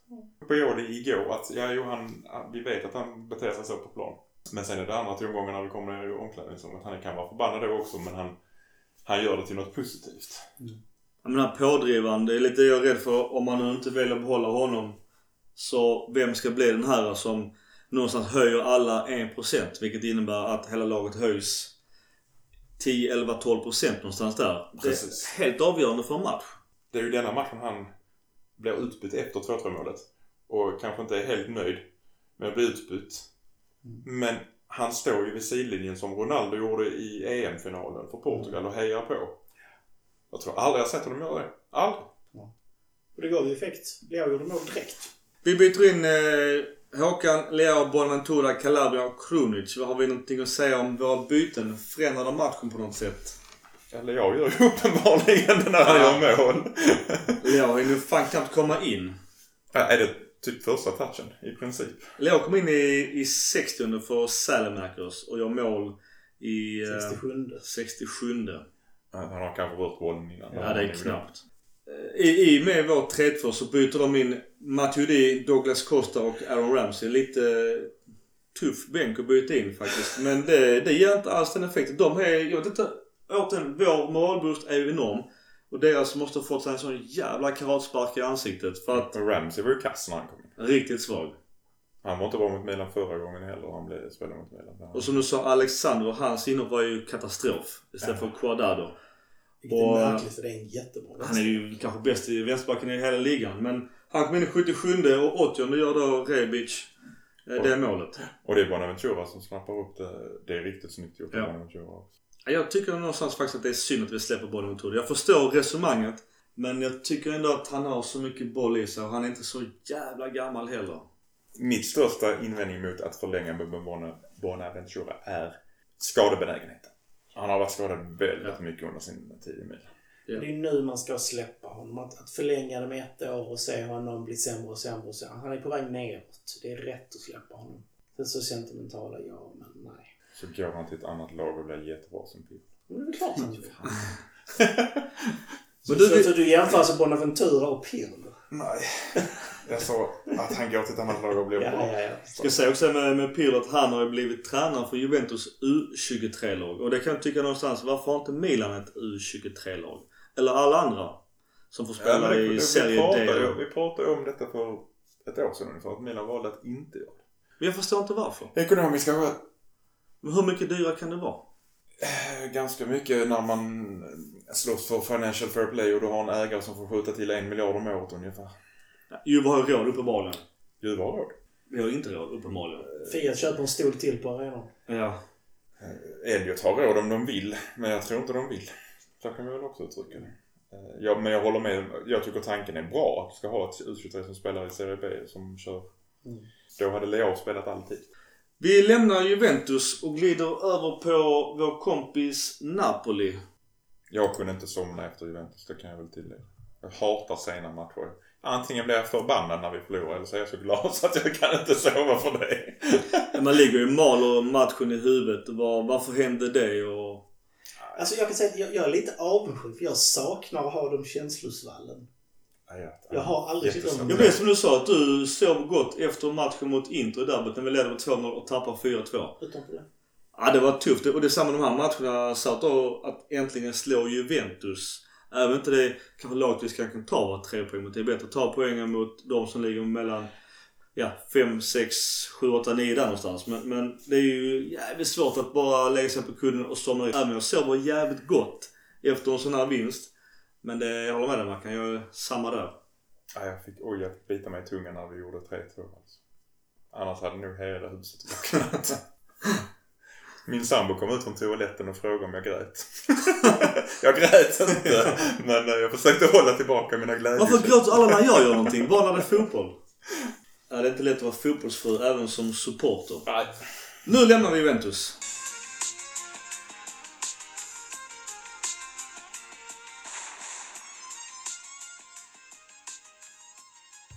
Pioli igår att, ja jo han, vi vet att han beter sig så på plan. Men sen är det andra tongångar när vi kommer ner i omklädningsrummet. Han kan vara förbannad då också men han, han gör det till något positivt. Jag menar pådrivaren, det är lite jag är rädd för om man nu inte väljer att behålla honom. Så vem ska bli den här som någonstans höjer alla 1% vilket innebär att hela laget höjs 10, 11, 12% någonstans där. Precis. Det är helt avgörande för en match. Det är ju denna matchen han blir utbytt efter 2-3 målet. Och kanske inte är helt nöjd med att bli utbytt. Men han står ju vid sidlinjen som Ronaldo gjorde i EM-finalen för Portugal och hejar på. Jag tror aldrig jag sett honom göra det. Aldrig. Och det gav ju effekt. Leo gjorde mål direkt. Vi byter in eh, Håkan, Leo, Bonaventura, Calabria och Krunic. Vad Har vi någonting att säga om våra byten? Förändrar de matchen på något sätt? Eller jag gör ju uppenbarligen det när han gör mål. Leo ju nu fan knappt komma in. Ja, är det typ första touchen i princip? Leo kom in i, i 60 för Salamakers och gör mål i eh, 67. 67. Ja, Han har kanske rört bollen innan. Ja, det är knappt. Eh, I, I med vår 3-2 så byter de in Matuidi, Douglas Costa och Aaron Ramsey. Lite tuff bänk att byta in faktiskt. Men det, det ger inte alls den effekten. De är, jag vet inte, återigen, vår moralboost är ju enorm. Och deras måste ha fått sig en sån jävla karatspark i ansiktet. För att, Ramsey var ju kass när han kom in. riktigt svag. Han var inte bra mot Milan förra gången heller. Han blev spelare mot Milan. Och som du sa, Alexander, hans inhopp var ju katastrof. Istället för Cuadrado. Vilket är Och- märkligt för det är en jättebra Han är ju kanske bäst i vänsterbacken i hela ligan. Men han kom in i 77 och 80 gör då Rebic eh, det målet. Och det är Bonaventura som snappar upp det. Det är riktigt snyggt gjort av Ja. Bonaventura också. Jag tycker någonstans faktiskt att det är synd att vi släpper bollen mot Jag förstår resonemanget. Men jag tycker ändå att han har så mycket boll i sig och han är inte så jävla gammal heller. Mitt största invändning mot att förlänga med Bona- Bonaventura är skadebenägenheten. Han har varit skadad väldigt Ja. mycket under sin tid i Milan. Det är nu man ska släppa honom. Att, att förlänga det med ett år och se honom bli sämre och sämre och sämre. Han är på väg neråt. Det är rätt att släppa honom. Sen så sentimentala, ja men nej. Så går han till ett annat lag och blir jättebra som Pirlo. Men det är väl klart han gör. Men Så, du, så, så du jämför alltså Bonaventura och Pirlo? Nej. Jag sa att han går till ett annat lag och blir Ja, bra. ja, ja. ska säga också med, med Pirlo att han har ju blivit tränare för Juventus U23-lag. Och det kan jag tycka någonstans, varför har inte Milan ett U23-lag? Eller alla andra som får Ja, spela men det, i det, vi, Serie D. vi pratade om detta för ett år sedan ungefär. Att Milan valde att inte göra Men jag förstår inte varför. det. Ekonomiska skäl. Men hur mycket dyrare kan det vara? Eh, Ganska mycket när man slåss för financial fair play och du har en ägare som får skjuta till en miljard om året ungefär. Ja, Juve har ju råd uppenbarligen. Gud vad råd. Vi har inte råd uppenbarligen. Fiat köper en stol till på arenan. Ja. Elliot har råd om de vill, men jag tror inte de vill. Så kan vi väl också uttrycka det. Eh, Ja, men jag håller med. Jag tycker tanken är bra. Att vi ska ha ett U23 som spelar i Serie B som kör. Mm. Då hade Leo spelat alltid. Vi lämnar Juventus och glider över på vår kompis Napoli. Jag kunde inte somna efter Juventus, det kan jag väl tillägga. Jag hatar sena matcher. Antingen blir jag förbannad när vi förlorar eller så är jag så glad så att jag kan inte sova för det. Man ligger ju och maler matchen i huvudet. Var, varför hände det? Och... Alltså jag kan säga att jag, jag är lite avundsjuk för jag saknar att ha de känslosvallen. Jag har aldrig tyckt om Ja, det. men det är som du sa, att du sov gott efter matchen mot Inter i derbyt när vi ledde med 2-0 och tappar 4-2. Utanför det. Ja, det var tufft. Och det är samma de här matcherna. Satt då att äntligen slå Juventus. Även inte det kanske laget vi ska kunna ta tre poäng mot. Det är bättre att ta poängen mot de som ligger mellan ja, 5, 6, 7, 8, 9 där någonstans. Men, men det är ju jävligt svårt att bara lägga sig på kudden och somna in. Även jag sover jävligt gott efter en sån här vinst. Men det, jag håller med dig Mackan. Jag är samma där. Ja, jag fick, oj, jag fick bita mig i tungan när vi gjorde 3-2 alltså. Annars hade nog hela huset vaknat. Min sambo kom ut från toaletten och frågade om jag grät. jag grät inte, men eh, jag försökte hålla tillbaka mina glädjekänslor. Varför gråter alla när jag gör någonting? Bara när det är fotboll? Ja, det är inte lätt att vara fotbollsfru även som supporter. Nej. Nu lämnar vi Juventus.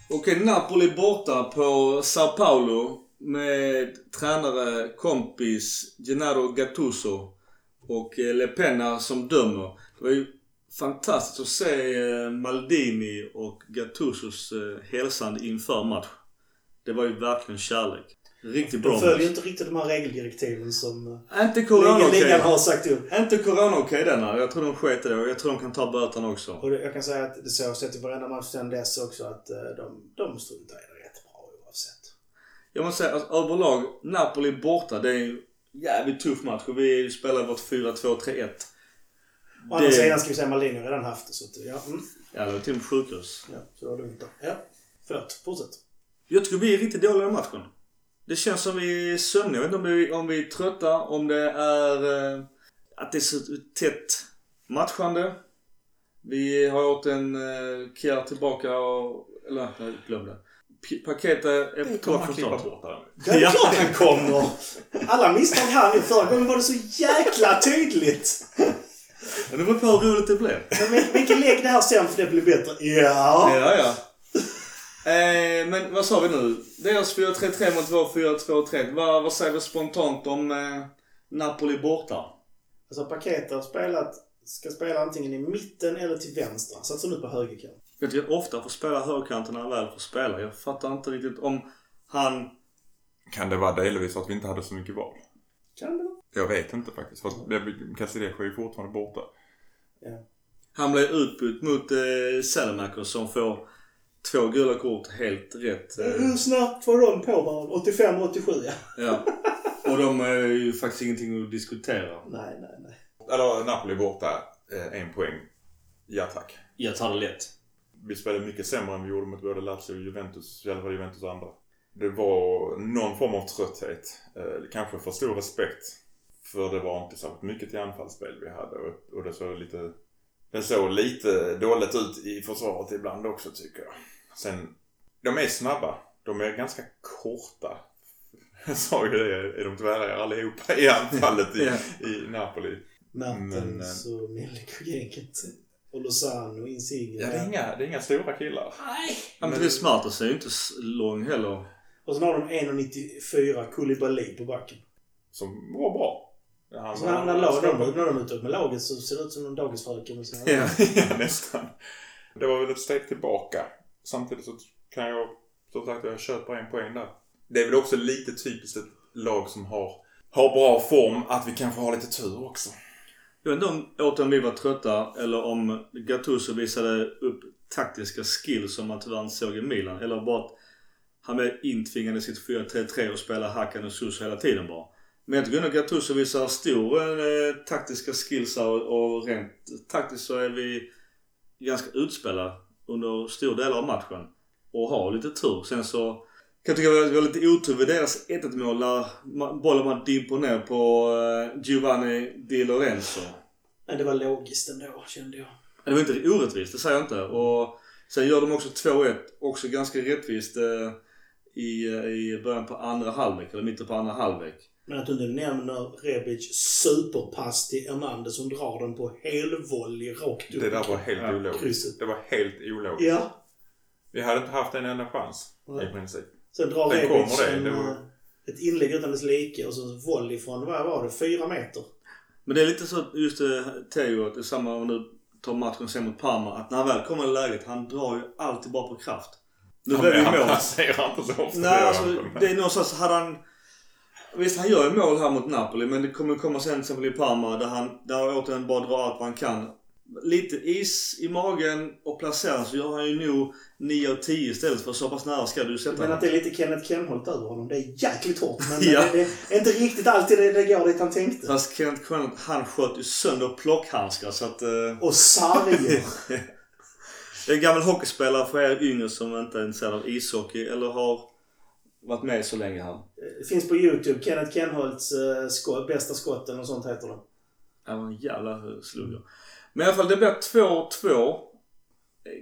Okej, Napoli borta på Sao Paulo med tränare, kompis Gennaro Gattuso och eh, Le Penna som dömer. Det var ju fantastiskt att se eh, Maldini och Gattusos eh, hälsande inför match. Det var ju verkligen kärlek. Riktigt bra De följer ju inte riktigt de här regeldirektiven som Inte corona ligan har sagt upp. Inte corona okej denna. Jag tror de sket i det och jag tror de kan ta böterna också. Och jag kan säga att det så har jag sett i varenda match sedan dess också att de, de struntar i det. Jag måste säga alltså, överlag, Napoli borta. Det är en jävligt tuff match och vi spelar vårt 4-2-3-1. Å andra Det- sidan ska vi säga Maldini har redan haft det så att, ja. Mm, Ja, det var till och med sjukhus. ja så det var lugnt då. Ja. Förlåt, fortsätt. Jag tycker vi är riktigt dåliga i matchen. Det känns som vi är sömniga. Jag vet inte om, vi, om vi är trötta, om det är eh, att det är så tätt matchande. Vi har gjort en eh, Kier tillbaka och... Eller, nej, glöm det. P- Paketet är på från start. bort där. Det är Ja. klart han kommer! Alla misstag här nu. Förra gången var det så jäkla tydligt. Men det var på hur roligt det blev. Men vil- vilken lägg det här sen för det blir bättre. Ja. Ja, ja. Eh, men vad sa vi nu? Deras 4-3-3 mot vår 4-2-3. Vad, vad säger vi spontant om eh, Napoli borta? Alltså Paket har spelat, ska spela antingen i mitten eller till vänster. Satsar nu på högerkant. Jag tycker ofta får spela högerkanten när han väl får spela. Jag fattar inte riktigt om han... Kan det vara delvis att vi inte hade så mycket val? Kan det vara? Jag vet inte faktiskt. För Casillas är ju fortfarande borta. Ja. Han blev utbytt mot eh, som får två gula kort helt rätt. Eh, Hur snabbt var de på varandra? 85 och 87 ja. ja. Och de är ju faktiskt ingenting att diskutera. Nej, nej, nej. Eller Napoli borta, eh, en poäng. Ja tack. Jag tar det lätt. Vi spelade mycket sämre än vi gjorde mot både Lazio och Juventus. I alla fall Juventus och andra. Det var någon form av trötthet. Eh, kanske för stor respekt. För det var inte särskilt mycket till anfallsspel vi hade. Och, och det såg lite... Det såg lite dåligt ut i försvaret ibland också tycker jag. Sen, de är snabba. De är ganska korta. Jag sa ju det, är de tvära allihopa i anfallet i, i Napoli. Mertens och Milik-gänget. Och och Insigne. Ja, det är inga, det är inga stora killar. Nej. Ja, men det är Smarters är ju inte lång heller. Och sen har de 1,94 Koulibaly på backen. Som var bra. Han Så när, när, lag, de, när de är ute med laget så ser det ut som en dagisfröken med sina Ja. ja, nästan. Det var väl ett steg tillbaka. Samtidigt så kan jag, som sagt, jag köper en poäng där. Det är väl också lite typiskt ett lag som har, har bra form, att vi kanske har lite tur också. Jag vet inte om återigen vi var trötta eller om Gattuso visade upp taktiska skills som man tyvärr inte såg i Milan. Eller bara att han blev intvingad i sitt 4-3-3 och spelade Hakan och Suso hela tiden bara. Men jag tycker nog Gattuso visar stor eh, taktiska skills här och, och rent taktiskt så är vi ganska utspelade under stor del av matchen. Och har lite tur. Sen så kan jag tycka att vi har lite otur vid deras 1-1 mål där bollen bara dimper ner på eh, Giovanni Di Lorenzo. Men det var logiskt ändå, kände jag. Det var inte orättvist, det säger jag inte. Och sen gör de också 2-1, också ganska rättvist eh, i, eh, i början på andra halvlek, eller mitten på andra halvlek. Men att du inte nämner Rebic superpass till Hernandez som drar den på helvolley rakt upp. Det där var helt Ja, ologiskt. Det var helt ologiskt. Ja. Vi hade inte haft en enda chans Nej. i princip. Sen drar Sen Rebic det, en, det var- ett inlägg utan dess like och så volley från, vad var det, fyra meter? Men det är lite så just det, Teo, att det är samma om du tar matchen sen mot Parma, att när han väl kommer i läget, han drar ju alltid bara på kraft. Nu blev det ju han mål. passerar inte så ofta. Nej, det alltså han det är någonstans, hade han... Visst, han gör ju mål här mot Napoli, men det kommer komma sen till exempel i Parma där han, där han återigen bara drar allt vad han kan. Lite is i magen och placerar så gör han ju nog 9 av 10 istället för så pass nära ska du sätta Men honom. att det är lite Kenneth Kenholt över honom. Det är jäkligt hårt. Men Ja. det, det är inte riktigt alltid det, det går dit han tänkte. Fast Kenneth Connell, han sköt ju sönder plockhandskar så att... Eh, Och sarger. jag är en gammal hockeyspelare för er yngre som inte är intresserade av ishockey eller har varit med så länge här. Det finns på Youtube. Kenneth Kenholts uh, skott, bästa skotten och sånt heter det. Det var en jävla slugger. Men i alla fall, det blir 2-2.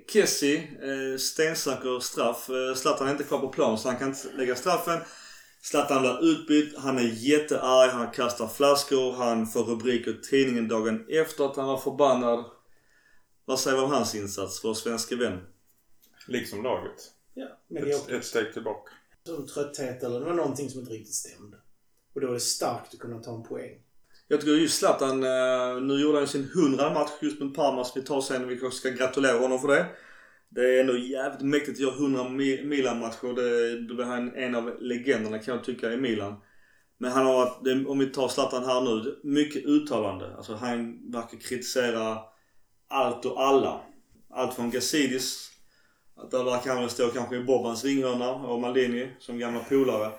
Kessie, eh, stensäker straff. Eh, Zlatan är inte kvar på plan så han kan inte lägga straffen. Zlatan blir utbytt. Han är jättearg. Han kastar flaskor. Han får rubriker i tidningen dagen efter att han var förbannad. Vad säger vi om hans insats, vår svenska vän? Liksom laget. Ja, Ett, ett steg tillbaka. Som trötthet eller det var någonting som inte riktigt stämde. Och då är det starkt att kunna ta en poäng. Jag tycker just Zlatan, eh, nu gjorde han sin hundrade match just med Parma som vi tar sen. Vi kanske ska gratulera honom för det. Det är ändå jävligt mäktigt att göra 100 Milan-matcher. Då blir han en av legenderna kan jag tycka i Milan. Men han har varit, om vi tar Zlatan här nu, mycket uttalande. Alltså han verkar kritisera allt och alla. Allt från Gazidis, att där verkar han stå kanske i Bobans ringhörna och Maldini som gamla polare.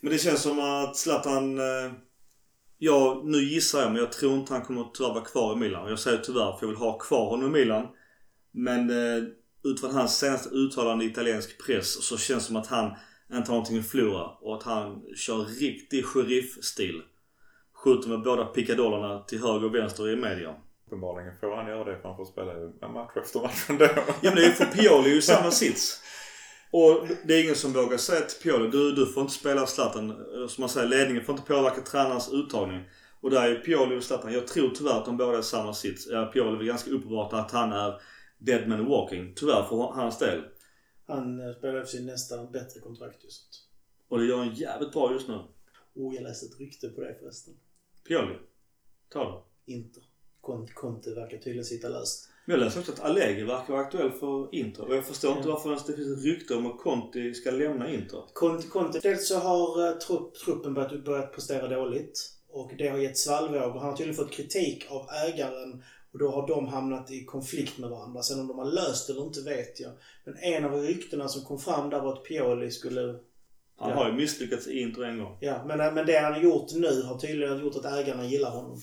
Men det känns som att Zlatan eh, Ja, nu gissar jag men jag tror inte han kommer tyvärr vara kvar i Milan. Jag säger tyvärr för jag vill ha kvar honom i Milan. Men eh, utifrån hans senaste uttalande i italiensk press så känns det som att han inte har någonting att förlora och att han kör riktig sheriff-stil. Skjuter med båda pickadollerna till höger och vänster i media. Uppenbarligen får han göra det för han får spela match efter match ändå. Ja men det är ju för Pioli är ju samma sits. Och det är ingen som vågar säga till Pioli, du, du får inte spela Zlatan. Som man säger, ledningen får inte påverka tränarens uttagning. Och där är Pioli och Zlatan. Jag tror tyvärr att de båda är samma sits. Pioli är ganska uppenbart att han är dead man walking. Tyvärr för hans del. Han eh, spelar för sin nästa bättre kontrakt just. Och det gör han jävligt bra just nu. Oh, jag läste ett rykte på det förresten. Pioli. Ta det. Conte, Conte verkar tydligen sitta löst. Men jag läste också att Allegri verkar vara aktuell för Inter. Och jag förstår inte varför det finns ett rykte om att Conti ska lämna Inter. Conte, Conte. Dels så har uh, trupp, truppen börjat, börjat prestera dåligt. Och det har gett svallvågor. Han har tydligen fått kritik av ägaren. Och då har de hamnat i konflikt med varandra. Sen om de har löst det eller inte vet jag. Men en av ryktena som kom fram där var att Pioli skulle... Han Ja. har ju misslyckats i Inter en gång. Ja, men, eh, men det han har gjort nu har tydligen gjort att ägarna gillar honom.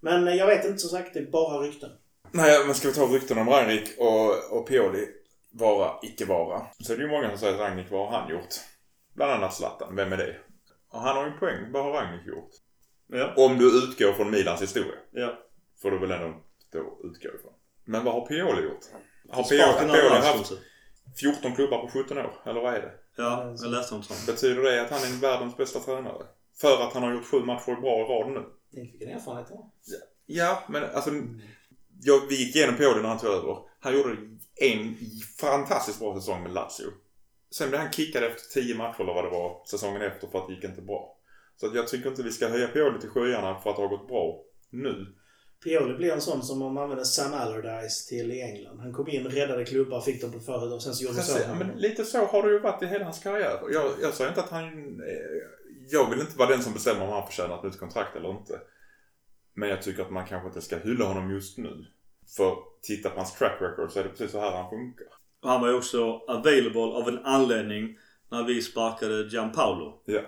Men eh, jag vet inte som sagt, det är bara rykten. Nej, men ska vi ta rykten om Rangnick och, och Pioli vara, icke vara. Så är det ju många som säger att Rangnick, vad har han gjort? Bland annat Zlatan, vem är det? Och han har ju en poäng, vad har Rangnick gjort? Ja. Om du utgår från Milans historia. Ja. Får du väl ändå då utgå ifrån. Men vad har Pioli gjort? Har Pioli, av Pioli haft landslaget. 14 klubbar på 17 år? Eller vad är det? Ja, jag läste om sånt. Betyder det att han är världens bästa tränare? För att han har gjort sju matcher bra i rad nu? Tänk vilken erfarenhet han har. Ja, men alltså... Jag, vi gick igenom Pioli när han tog över. Han gjorde en fantastiskt bra säsong med Lazio. Sen blev han kickad efter 10 matcher eller vad det var säsongen efter för att det gick inte bra. Så jag tycker inte vi ska höja Pioli till skyarna för att det har gått bra nu. Pioli blir en sån som om man använder Sam Allardyce till i England. Han kom in, räddade klubbar, fick dem på förhud och sen så gjorde han så. ja, men lite så har det ju varit i hela hans karriär. Jag, jag säger inte att han... Eh, jag vill inte vara den som bestämmer om han förtjänar ett nytt kontrakt eller inte. Men jag tycker att man kanske inte ska hylla honom just nu. För titta på hans track record så är det precis så här han funkar. Och han var ju också available av en anledning när vi sparkade Gianpaolo. Ja.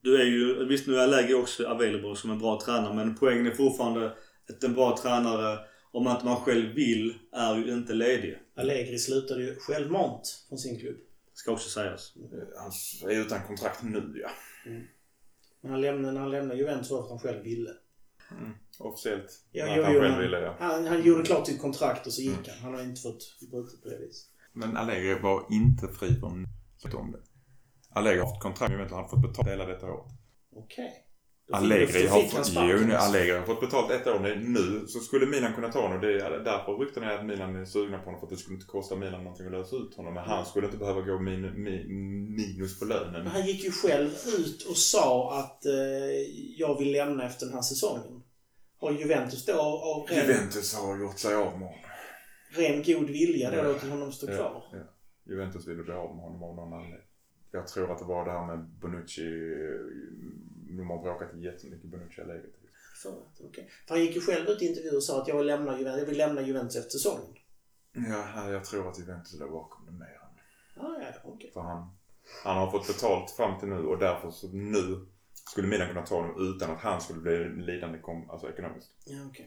Du är ju, visst nu är Allegri också available som en bra tränare men poängen är fortfarande att en bra tränare, om inte man själv vill, är ju inte ledig. Allegri slutade ju självmant från sin klubb. Ska också sägas. Han är utan kontrakt nu ja. Men han lämnade, när han lämnade Juventus var för att han själv ville. Officiellt. Ja, att jo, han jo, själv men ville ja. Han, han gjorde klart sitt kontrakt och så gick han. Han har inte fått brutet på det viset. Men Allegri var inte fri från om det. Allegri har haft kontrakt med han har fått betalt hela detta år. Okej. Fick- Allegri har, han fått, sparken, jo, nu. Allegri har fått betalt ett år. Nu- så skulle Milan kunna ta honom. Det är därför rykten är att Milan är sugna på honom. För att det skulle inte kosta Milan någonting att lösa ut honom. Men han skulle inte behöva gå min, min, minus på lönen. Men han gick ju själv ut och sa att eh, jag vill lämna efter den här säsongen. Har Juventus då av, av ren, Juventus har gjort sig av med honom. ren god vilja då Ja. låtit honom stå Ja, kvar? ja. Juventus ville bli av med honom av någon anledning. Jag tror att det var det här med Bonucci. De har bråkat jättemycket Bonucci och Allegri. För, okay. För han gick ju själv ut i intervjuer och sa att jag, lämnar Juventus, jag vill lämna Juventus efter säsongen. Ja, jag tror att Juventus låg bakom det mer. Ah, ja, okay. För han, han har fått betalt fram till nu och därför så nu skulle Milan kunna ta honom utan att han skulle bli lidande kom, alltså ekonomiskt. Ja, okay.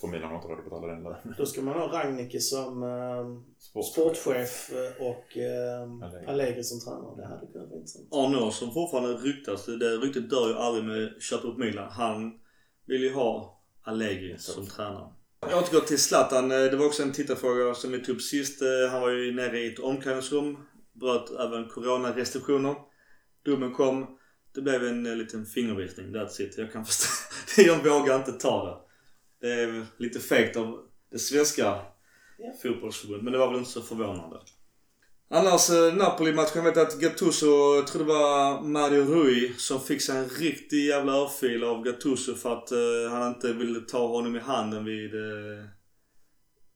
För Milan har inte råd att betala den lönen. Då ska man ha Ragnicke som eh, Sportchef. sportchef och eh, Allegri. Som tränare. Det hade kunnat vara intressant. Arnaud som fortfarande ryktas, det ryktet dör ju aldrig med att köpa upp Milan. Han vill ju ha Allegri som tränare. Jag återgår till Zlatan. Eh, Det var också en tittarfråga som vi tog upp sist. Eh, Han var ju nere i ett omklädningsrum. Bröt även coronarestriktioner. Domen kom. Det blev en eh, liten fingervisning. That's it. Jag kan förstå. Jag vågar inte ta det. Det är lite fegt av det svenska Ja. fotbollsförbundet. Men det var väl inte så förvånande. Annars eh, Napoli-matchen, jag vet att Gattuso, jag tror det var Mario Rui som fick sig en riktig jävla örfil av Gattuso för att eh, han inte ville ta honom i handen vid eh,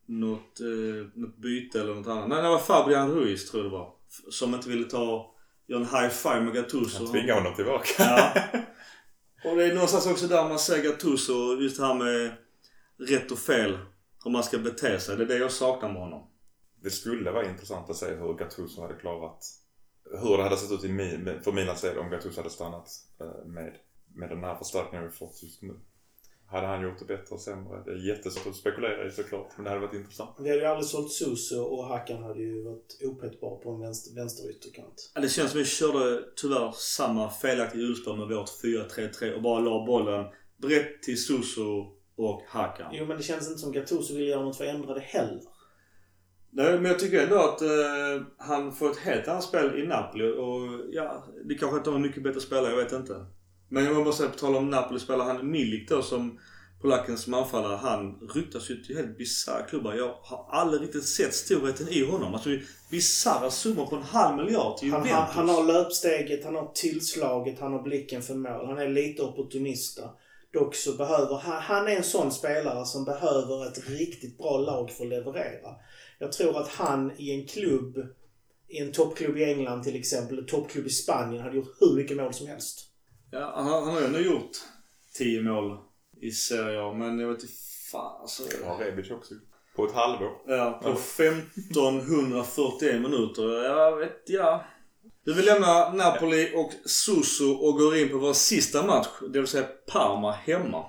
något, eh, något byte eller något annat. Nej, det var Fabian Ruiz tror jag det var. Som inte ville ta, göra en high five med Gattuso. Han tvingar honom tillbaka. Ja. Och det är någonstans också där man ser Gattuso, just det här med rätt och fel. Hur man ska bete sig. Det är det jag saknar med honom. Det skulle vara intressant att se hur Gattuso hade klarat hur det hade sett ut i Mi- för Milans del om Gattuso hade stannat eh, med, med den här förstärkningen vi fått just nu. Hade han gjort det bättre och sämre? Det är jättesvårt att spekulera i såklart, men det hade varit intressant. Vi hade ju aldrig sålt Suso och Hakan hade ju varit opetbar på en vänster, vänster ytterkant. Ja, Det känns som vi körde tyvärr samma felaktiga urspår med vårt 4-3-3 och bara la bollen brett till Suso och Hakan. Jo, men det känns inte som Gattuso vill göra något för att ändra det heller. Nej, men jag tycker ändå att eh, han får ett helt annat spel i Napoli och ja, det kanske inte var en mycket bättre spelare, jag vet inte. Men jag måste säga, på tal om Napoli spelar han Milik då som polacken som anfallare. Han ryktas ju till helt bisarra klubbar. Jag har aldrig riktigt sett storheten i honom. Alltså bisarra summor på en halv miljard till Han, han, han har löpsteget, han har tillslaget, han har blicken för mål. Han är lite opportunista. Dock så behöver han, han är en sån spelare som behöver ett riktigt bra lag för att leverera. Jag tror att han i en klubb, i en toppklubb i England till exempel, en toppklubb i Spanien, hade gjort hur mycket mål som helst. Ja, han, han har ju ändå gjort 10 mål i serier, men jag vet inte fan alltså. Har Rebic också. På ett halvår. Ja, på 1541 minuter. Jag vet, ja. Du vill lämna Napoli och Suso och går in på vår sista match. Det vill säga Parma hemma.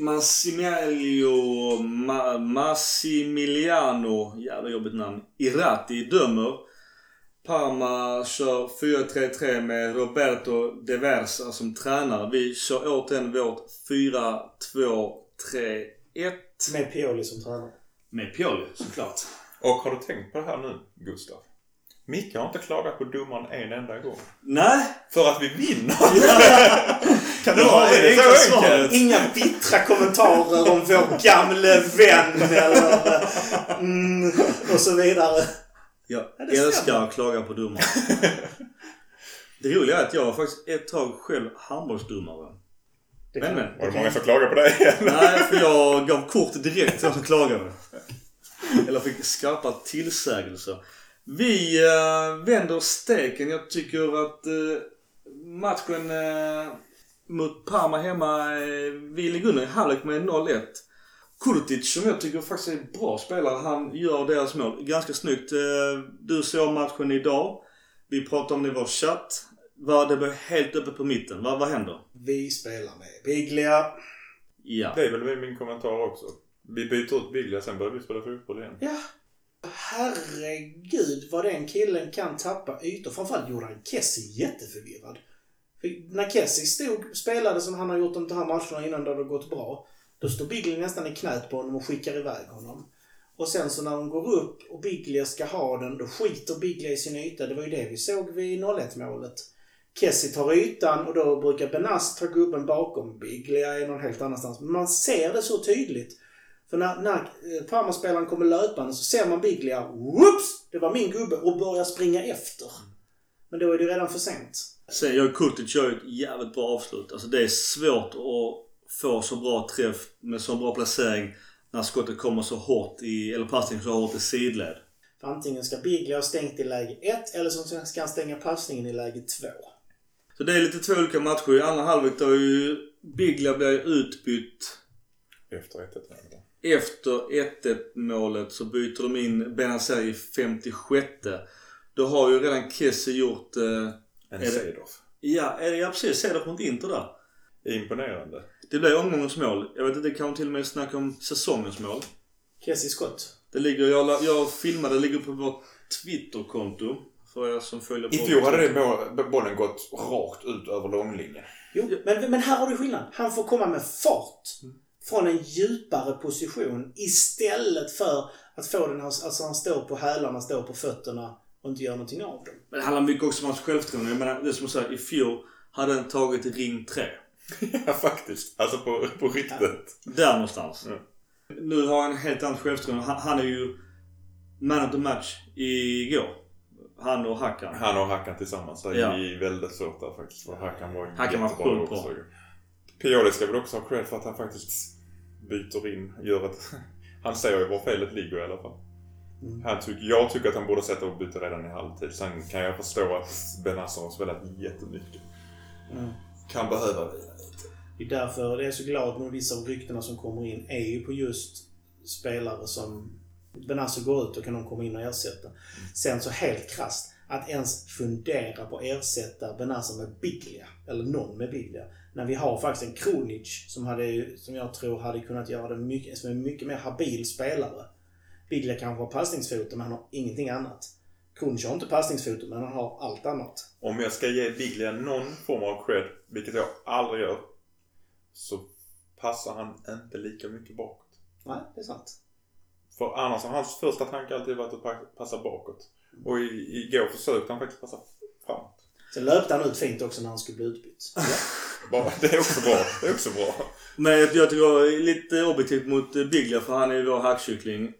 Massimiliano, Ma, Massimiliano, jävla jobbigt namn, Irati dömer. Parma kör 4-3-3 med Roberto De Versa som tränare. Vi kör återigen vårt 4-2-3-1. Med Pioli som tränare. Med Pioli såklart. Och har du tänkt på det här nu, Gustav? Micke har inte klagat på domaren en enda gång. Nej! För att vi vinner! Kan det vara det enkla svaret? Inga bittra kommentarer om vår gamle vän eller mm, och så vidare. Jag Ja, det stämmer. älskar att klaga på domare. Det roliga är att jag var faktiskt ett tag själv handbollsdomare. Men, men. Var det många som klagade på dig? Nej, för jag gav kort direkt till de som klagade. Eller fick skarpa tillsägelser. Vi uh, vänder steken. Jag tycker att eh, matchen eh, mot Parma hemma, uh, vi ligger under i halvlek med 0-1. Kurtic som jag tycker faktiskt är en bra spelare, han gör deras mål ganska snyggt. Eh, du såg matchen idag. Vi pratade om det i vår chatt. Det blev helt öppet på mitten. Vad, vad händer? Vi spelar med Biglia. Ja. Det är väl min kommentar också. Vi byter ut Biglia, sen börjar vi spela fotboll igen. Ja. Herregud vad den killen kan tappa ytor. Framförallt gjorde han Kessie jätteförvirrad. När Kessie stod, spelade som han har gjort de här matcherna innan det har gått bra. Då står Biglia nästan i knät på honom och skickar iväg honom. Och sen så när de går upp och Biglia ska ha den, då skiter Biglia i sin yta. Det var ju det vi såg vid 0-1 målet. Kessie tar ytan och då brukar Benast ta gubben bakom. Biglia är någon helt annanstans. Men man ser det så tydligt. För när, när eh, Parma-spelaren kommer löpande så ser man Biglia, whoops! Det var min gubbe och börjar springa efter. Men då är det redan för sent. Sen gör Kurtic gör ett jävligt bra avslut. Alltså det är svårt att få så bra träff med så bra placering när skottet kommer så hårt i, eller passningen så hårt i sidled. För antingen ska Biglia ha stängt i läge 1 eller så ska han stänga passningen i läge 2. Så det är lite två olika matcher. I andra halvlek då är ju Biglia blir utbytt. Efter 1-1 Efter 1-1 målet så byter de in Benazer i 56. Då har ju redan Kessie gjort... Eh, En Seedorf. ja, ja, precis. Cedorf mot Inter där. Imponerande. Det blev omgångens mål. Jag vet inte, det kan till och med snacka om säsongens mål. Kessie Scott. Det ligger, jag, jag filmade, det ligger på vårt Twitterkonto. För er som följer I fjol hade det bo- bollen gått rakt ut över långlinjen. Jo, men, men här har du skillnad. Han får komma med fart. Från en djupare position istället för att få den här, alltså han står på hälarna, står på fötterna och inte gör någonting av dem. Men det handlar mycket också om hans självförtroende. Jag menar, det är som jag sa, i fjol hade han tagit ring 3. ja, faktiskt. Alltså på, på riktigt. Där någonstans. Ja. Nu har han helt annat självförtroende. Han, han är ju man of the match igår. Han och Hakan. Han och Hakan tillsammans är Ja. ju väldigt svårt där faktiskt. För Hakan var Hakan var jättebra sjukt bra. också. Pioli ska väl också ha cred för att han faktiskt byter in, gör ett... Han säger ju var felet ligger i alla fall. Mm. Han tyck, jag tycker att han borde sätta och byta redan i halvtid. Sen kan jag förstå att Benazzo har spelat jättemycket. Mm. Kan behöva vila lite. Det är därför det är så glad med vissa av ryktena som kommer in är ju på just spelare som Benazzo går ut och kan de komma in och ersätta. Sen så helt krasst, att ens fundera på att ersätta Benazzo med Biglia, eller någon med Biglia, när vi har faktiskt en Kronic som, hade, som jag tror hade kunnat göra det mycket, som är en mycket mer habil spelare. Biglia kanske har passningsfoten men han har ingenting annat. Kronic har inte passningsfoten men han har allt annat. Om jag ska ge Biglia någon form av cred, vilket jag aldrig gör, så passar han inte lika mycket bakåt. Nej, det är sant. För annars har hans första tanke alltid varit att pa- passa bakåt. Och i, igår försökte han faktiskt passa framåt. Sen löpte han ut fint också när han skulle bli utbytt. Bara, det är också bra. Det är också bra. Men jag, tycker jag är lite objektivt mot Biglia för han är ju vår hackkyckling.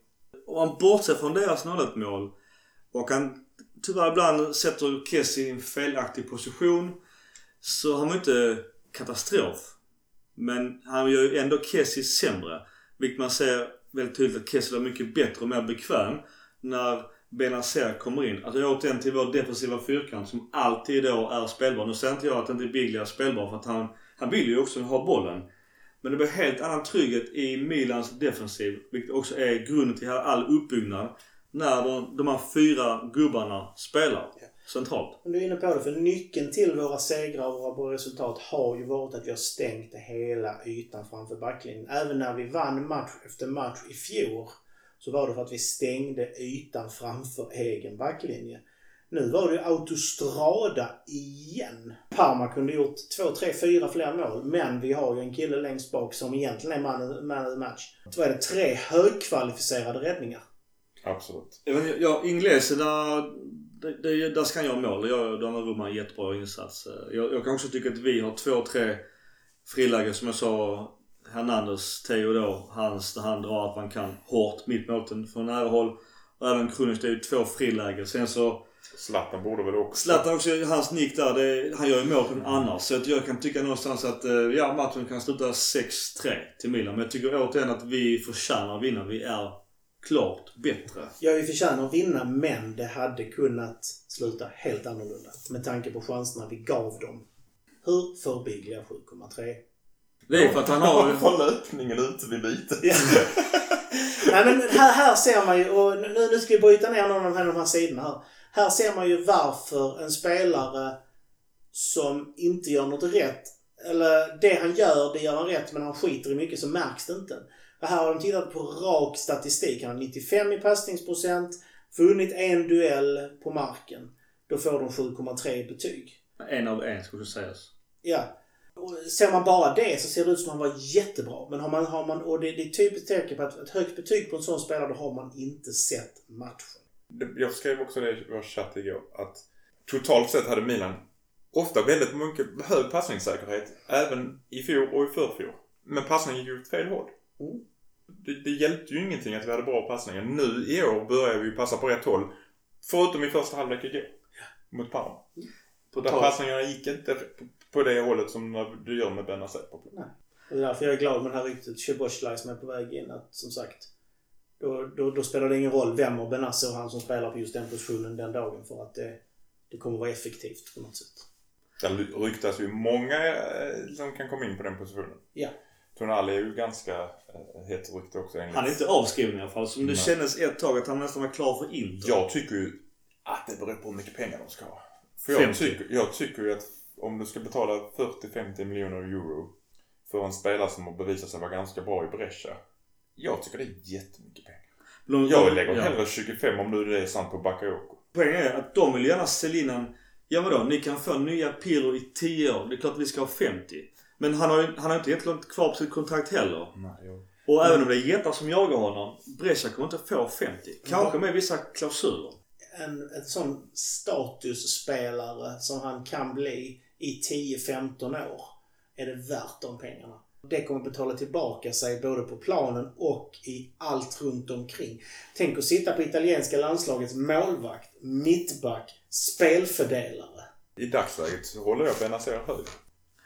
Om man bortser från deras 0 mål och han tyvärr ibland sätter Kessie i en felaktig position så har man ju inte katastrof. Men han gör ju ändå Kessie sämre. Vilket man ser väldigt tydligt att Kessie var mycket bättre och mer bekväm när Benazer kommer in. Alltså återigen till vår defensiva fyrkant som alltid då är spelbar. Nu säger inte jag att inte Biglia är spelbar för att han, han vill ju också ha bollen. Men det blir helt annan trygghet i Milans defensiv. Vilket också är grunden till all uppbyggnad. När de, de här fyra gubbarna spelar centralt. Men du är inne på det, för nyckeln till våra segrar och våra resultat har ju varit att vi har stängt hela ytan framför backlinjen. Även när vi vann match efter match i fjol så var det för att vi stängde ytan framför egen backlinje. Nu var det ju autostrada igen. Parma kunde gjort två, tre, fyra fler mål, men vi har ju en kille längst bak som egentligen är man, man of the match. Då är det tre högkvalificerade räddningar. Absolut. Jag ja, Inglese där, det, det, där ska han göra mål. Jag, Donnarumma en jättebra insats. Jag, jag kan också tycka att vi har två, tre frilägen som jag sa. Hernandez, då, hans där han drar att man kan hårt mitt målten från nära håll. Och även Krunic, det är ju två frilägen. Sen så Zlatan borde väl också... Zlatan också, hans nick där, det, han gör ju mål annars. Så att jag kan tycka någonstans att eh, ja, matchen kan sluta 6-3 till Milan. Men jag tycker återigen att vi förtjänar att vinna. Vi är klart bättre. Ja, vi förtjänar att vinna, men det hade kunnat sluta helt annorlunda. Med tanke på chanserna vi gav dem. Hur får Biglia 7,3? Det är för att han har... Har löpningen ute vid bytet. Ja. Nej, men här, här ser man ju, och nu, nu ska vi bryta ner någon av de här, de här sidorna här. Här ser man ju varför en spelare som inte gör något rätt, eller det han gör, det gör han rätt, men han skiter i mycket så märks det inte. Och här har de tittat på rak statistik. Han har 95 i passningsprocent, vunnit en duell på marken. Då får de 7,3 i betyg. En av en skulle sägas. Ja. Och ser man bara det så ser det ut som att han var jättebra. Men har man, har man, och det, det är typiskt tecken på att ett högt betyg på en sån spelare, då har man inte sett matchen. Jag skrev också det i vår chatt igår att totalt sett hade Milan ofta väldigt mycket hög passningssäkerhet. Även i fjol och i förfjol. Men passningen gick ju åt fel håll. Mm. Det, det hjälpte ju ingenting att vi hade bra passningar. Nu i år börjar vi ju passa på rätt håll. Förutom i första halvlek igår. Mot Parma. På Där passningarna gick inte på det hållet som du gör med Benazer på plan. Det är därför jag är glad med det här ryktet. Szoboszlaj som är på väg in. Att som sagt, Då, då, då spelar det ingen roll vem av Benassi och han som spelar på just den positionen den dagen för att det, det kommer vara effektivt på något sätt. Det ryktas ju många eh, som kan komma in på den positionen. Ja. Tonali är ju ganska eh, hett rykte också enligt... Han är inte avskriven i alla fall. Som det Nej. kändes ett tag att han nästan var klar för Inter. Jag tycker ju att det beror på hur mycket pengar de ska ha. För jag 50. tycker, jag tycker ju att om du ska betala 40-50 miljoner euro för en spelare som har bevisat sig vara ganska bra i Brescia. Jag tycker det är jättemycket pengar. De- Jag lägger ja. hellre 25 om nu det är sant på Bakayoko. Poängen är att de vill gärna sälja in han. Ja vadå, ni kan få nya Pirlo i 10 år. Det är klart att vi ska ha 50. Men han har ju han har inte jättelångt kvar på sitt kontrakt heller. Nej, jag... Och även om det är jättar som jagar honom. Brescia kommer inte få 50. Kanske med vissa klausuler. En, en sån statusspelare som han kan bli i 10-15 år är det värt de pengarna. Det kommer betala tillbaka sig både på planen och i allt runt omkring. Tänk att sitta på italienska landslagets målvakt, mittback, spelfördelare. I dagsläget så håller jag Benazer hög.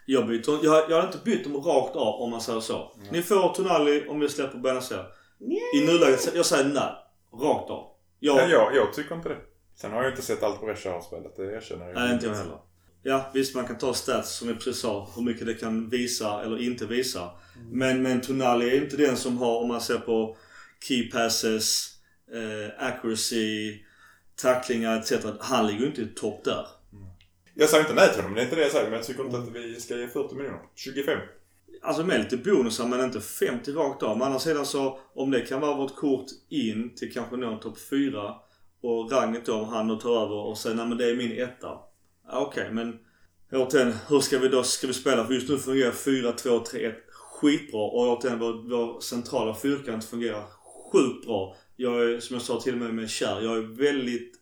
Jag, byter, jag, jag har inte bytt dem rakt av om man säger så. Ni får Tonali om vi släpper Benazer. I nuläget, jag säger nej. Rakt av. Jag, Nej, jag, jag tycker inte det. Sen har jag inte sett allt Brescia har spelat, det erkänner jag. Nej, inte jag heller. Ja, visst man kan ta stats som jag precis sa. Hur mycket det kan visa eller inte visa. Men, men Tonali är inte den som har, om man ser på key passes, eh, accuracy, tacklingar etc. Han ligger ju inte i topp där. Jag säger inte nej till honom, det är inte det jag säger. Men jag tycker inte att vi ska ge 40 miljoner. 25. Alltså med lite bonusar men inte 50 rakt av. Men andra sidan så om det kan vara vårt kort in till kanske någon topp 4 och Ragnhild då om han då tar över och säger nej men det är min etta. Okej, Okej men återigen hur ska vi då ska vi spela? För just nu fungerar 4-2-3-1 skitbra och återigen vår, vår centrala fyrkant fungerar sjukt bra. Jag är som jag sa till och med med kär. Jag är väldigt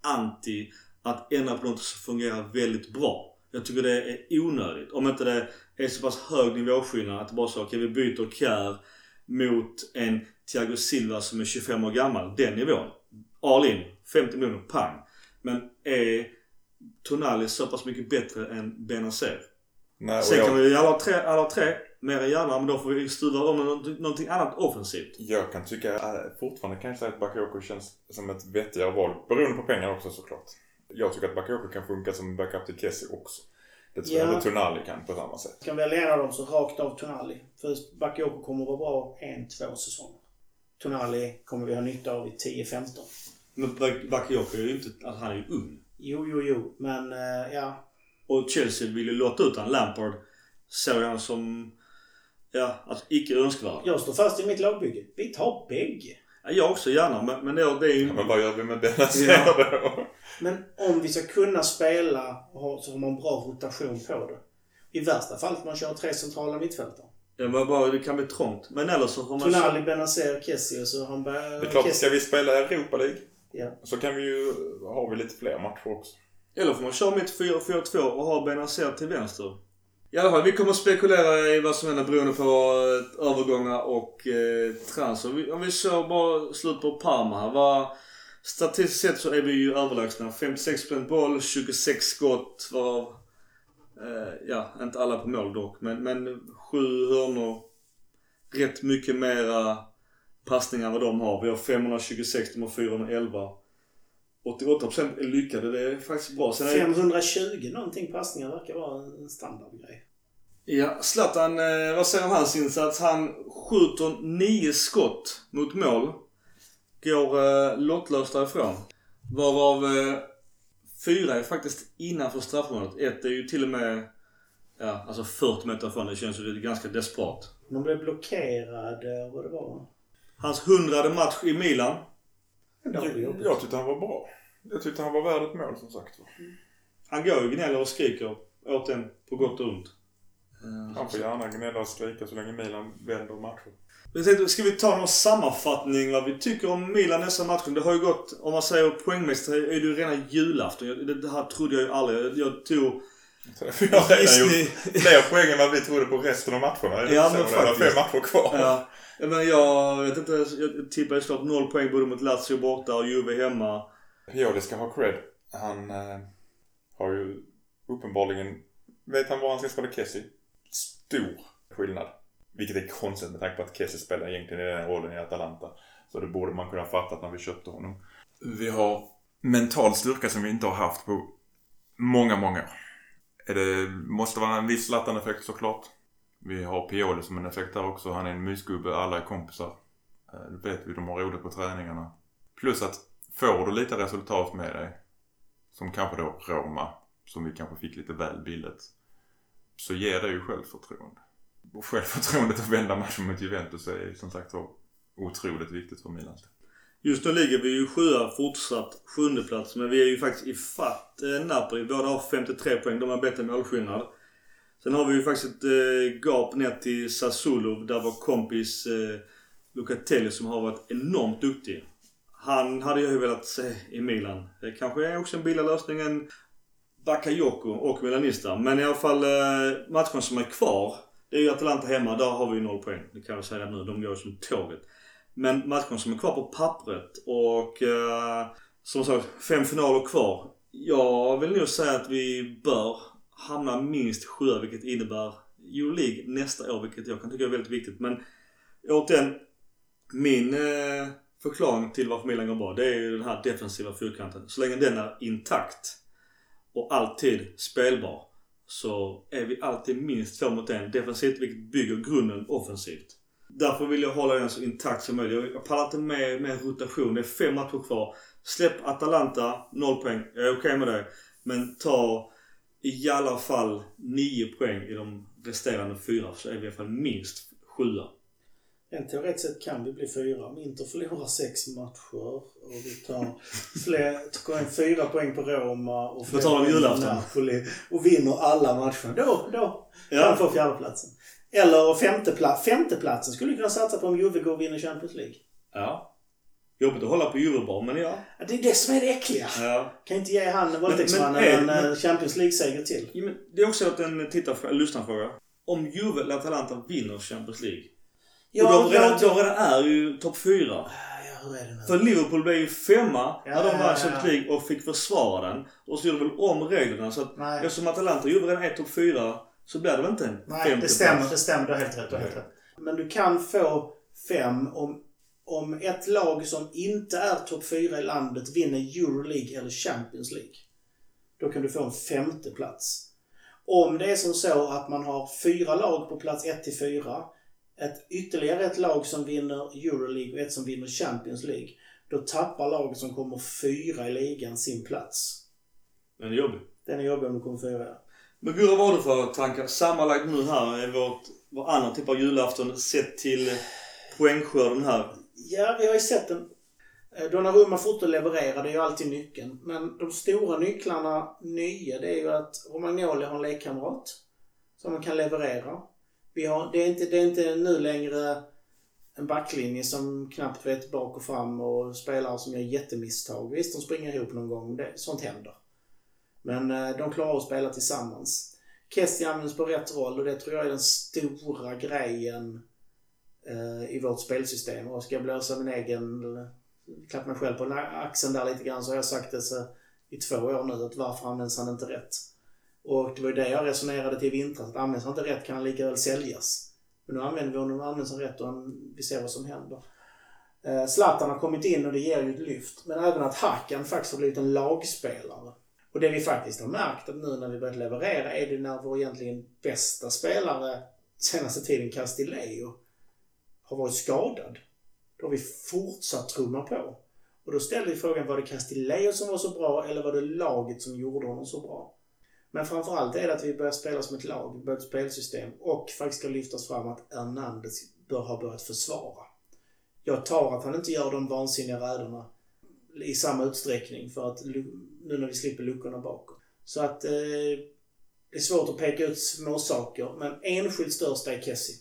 anti att ändra på något som fungerar väldigt bra. Jag tycker det är onödigt. Om inte det är så pass hög nivåskillnad att det bara så okej vi byter Kjär mot en Thiago Silva som är 25 år gammal. Den nivån. All in. 50 miljoner pang. Men är Tonali så pass mycket bättre än Benazer? Nej, Sen kan jag, vi alla tre, alla tre mer än gärna men då får vi stuva om någonting annat offensivt. jag kan tycka äh, fortfarande kan jag säga att Bakayoko känns som ett vettigare val. Beroende på pengar också såklart. Jag tycker att Bakayoko kan funka som backup till Kessie också. Det tror jag Ja. inte Tonali kan på samma sätt. Kan välja en av dem så rakt av Tonali. För Bakayoko kommer vara bra en, två säsonger. Tonali kommer vi ha nytta av i 10-15. Men Bak- Bakayoko är ju inte, alltså han är ju ung. Jo, jo, jo. Men eh, ja. Och Chelsea vill ju låta ut han. Lampard såg han som, ja, alltså icke önskvärd. Jag står fast i mitt lagbygge. Vi tar bägge. Ja, jag också gärna men, men det, det är ju... Ja, men vad gör vi med Benazer Ja. då? Men om vi ska kunna spela och ha, så har man bra rotation på det. I värsta fall får man köra tre centrala mittfältare. Det, var bara, det kan bli trångt. Men eller så har man... Tonali, Benazer, Kessie och så har han Det bär, är klart, ska vi spela Europa League Ja. så kan vi ju, har vi lite fler matcher också. Eller får man köra mitt 4-4-2 och ha Benazer till vänster. I alla fall, vi kommer att spekulera i vad som händer beroende på eh, övergångar och eh, transfer. Om vi kör bara slut på Parma här. Vad, statistiskt sett så är vi ju överlägsna. 56% boll, 26 skott varav, eh, ja, inte alla på mål dock. Men, men sju hörnor. Rätt mycket mera passningar vad de har. Vi har 526, de har 411. 88% är lyckade, det är faktiskt bra. Sen är det- 520 någonting passningar verkar vara en standardgrej. Ja, Zlatan, eh, vad säger om hans insats? Han skjuter nio skott mot mål. Går eh, lottlös därifrån. Varav eh, fyra är faktiskt innanför straffområdet. Ett är ju till och med ja, alltså 40 meter ifrån. Det känns ju ganska desperat. De blev blockerade och vad det var. Hans hundrade match i Milan. Jobbigt. Jag tyckte han var bra. Jag tyckte han var värd ett mål som sagt. Han går ju gnäller och skriker åt den på gott och ont. Eh, Han får gärna gnälla och skrika så länge Milan vänder. Jag tänkte, ska vi ta någon sammanfattning vad vi tycker om Milan nästa match? Det har ju gått, om man säger poängmässigt, är det ju rena julafton. Jag- Det, det här trodde jag ju aldrig. Jag, jag tog... Vi har redan gjort fler poäng än vad vi trodde på resten av matcherna. Ja, men faktiskt. fem matcher kvar. Ja, jag, menar, jag vet inte, jag tippade såklart noll poäng både mot Lazio borta och Juve hemma. Joli ska ha cred. Han eh, har ju uppenbarligen... Vet han var han ska spela Kessie? Stor skillnad. Vilket är konstigt med tanke på att Kessie spelar egentligen i den rollen i Atalanta. Så det borde man kunna fattat när vi köpte honom. Vi har mental styrka som vi inte har haft på många, många år. Det måste vara en viss Zlatan-effekt såklart. Vi har Pioli som en effekt där också. Han är en mysgubbe, alla är kompisar. Eh, det vet vi, de har roligt på träningarna. Plus att får du lite resultat med dig, som kanske då Roma, som vi kanske fick lite väl billigt, så ger det ju självförtroende. Och självförtroendet att vända matchen mot Juventus är ju som sagt var otroligt viktigt för Milan. Just nu ligger vi ju sjua fortsatt sjunde plats men vi är ju faktiskt i fatt eh, Napoli. Båda har 53 poäng. De har bättre målskillnad. Sen har vi ju faktiskt ett eh, gap ner till Sassuolo där vår kompis eh, Lucatelli som har varit enormt duktig. Han hade jag ju velat se i Milan. Det kanske är också en billigare lösning än Bakayoko och Milanista. Men i alla fall eh, matchen som är kvar. Det är ju Atalanta hemma. Där har vi ju noll poäng. Det kan jag säga nu. De går som tåget. Men matchen som är kvar på pappret och eh, som sagt fem finaler kvar. Jag vill nog säga att vi bör hamna minst sjua vilket innebär Euroleague nästa år vilket jag kan tycka är väldigt viktigt. Men återigen, min eh, förklaring till varför Milan går bra det är ju den här defensiva fyrkanten. Så länge den är intakt och alltid spelbar så är vi alltid minst två mot en defensivt vilket bygger grunden offensivt. Därför vill jag hålla den så intakt som möjligt. Jag pallar inte med, med rotation. Det är fem matcher kvar. Släpp Atalanta, noll poäng. Jag är okej okay med det. Men ta i alla fall nio poäng i de resterande fyra så är vi i alla fall minst sjua. Rent teoretiskt sett kan vi bli fyra. Om Inter förlorar sex matcher och vi tar fler, fyra poäng på Roma och poäng på. Napoli och vinner alla matcher. Då, då kan Ja. vi få fjärdeplatsen. Eller femtepla femteplatsen skulle vi kunna satsa på om Juve går och vinner Champions League. Ja. Jobbigt att hålla på Eurobar men ja. Ja, Det är det som är det äckliga. ja. Kan inte ge han våldtäktsmannen en men- eh, Champions League-seger till. Ja, men Det är också en en lyssnarfråga. Om Juve eller Atalanta vinner Champions League. och de redan, jag- de redan är ju topp fyra. Ja, hur är det nu? För Liverpool blev ju femma när de Ja, ja, ja. Champions League och fick försvara den. Och så gjorde de väl om reglerna så att Nej. eftersom Atalanta och Juve redan är topp fyra så blir det väl inte en Nej, femte det stämmer. plats. Det stämmer. Du har helt rätt. Du har helt rätt. Men du kan få fem om, om ett lag som inte är topp fyra i landet vinner Euroleague eller Champions League. Då kan du få en femte plats. Om det är som så att man har fyra lag på plats 1 till 4, ett, ytterligare ett lag som vinner Euroleague och ett som vinner Champions League, då tappar laget som kommer fyra i ligan sin plats. Det är jobbigt. Den är jobbig om du kommer fyra. Men Gurra, vad har du för tankar sammanlagt nu här är vårt, vår andra typ av julafton sett till poängskörden här? Ja, vi har ju sett den. Eh, Donnarumma fortsätter leverera, det är ju alltid nyckeln. Men de stora nycklarna nya, det är ju att Romagnoli har en lekkamrat som man kan leverera. Vi har, det, är inte, det är inte nu längre en backlinje som knappt vet bak och fram och spelare som gör jättemisstag. Visst, de springer ihop någon gång, det, sånt händer. Men eh, de klarar att spela tillsammans. Kessie används på rätt roll och det tror jag är den stora grejen eh, i vårt spelsystem. Och ska jag blåsa min egen, eh, klappa mig själv på axeln där lite grann så har jag sagt det så, i två år nu att varför används han inte rätt? Och det var ju det jag resonerade till i vintras, att används han inte rätt kan han lika väl säljas. Men nu använder vi honom, används han rätt och han, vi ser vad som händer. Eh, Zlatan har kommit in och det ger ju ett lyft. Men även att Hakan faktiskt har blivit en lagspelare. Och det vi faktiskt har märkt att nu när vi börjat leverera är det när vår egentligen bästa spelare senaste tiden, Castillejo, har varit skadad. Då har vi fortsatt trumma på. Och då ställer vi frågan, var det Castillejo som var så bra eller var det laget som gjorde honom så bra? Men framförallt är det att vi börjar spela som ett lag, börjar ett spelsystem och faktiskt ska lyftas fram att Hernandez bör ha börjat försvara. Jag tar att han inte gör de vansinniga räderna i samma utsträckning för att nu när vi slipper luckorna bakåt. Så att eh, det är svårt att peka ut små saker men enskilt största är Kessie.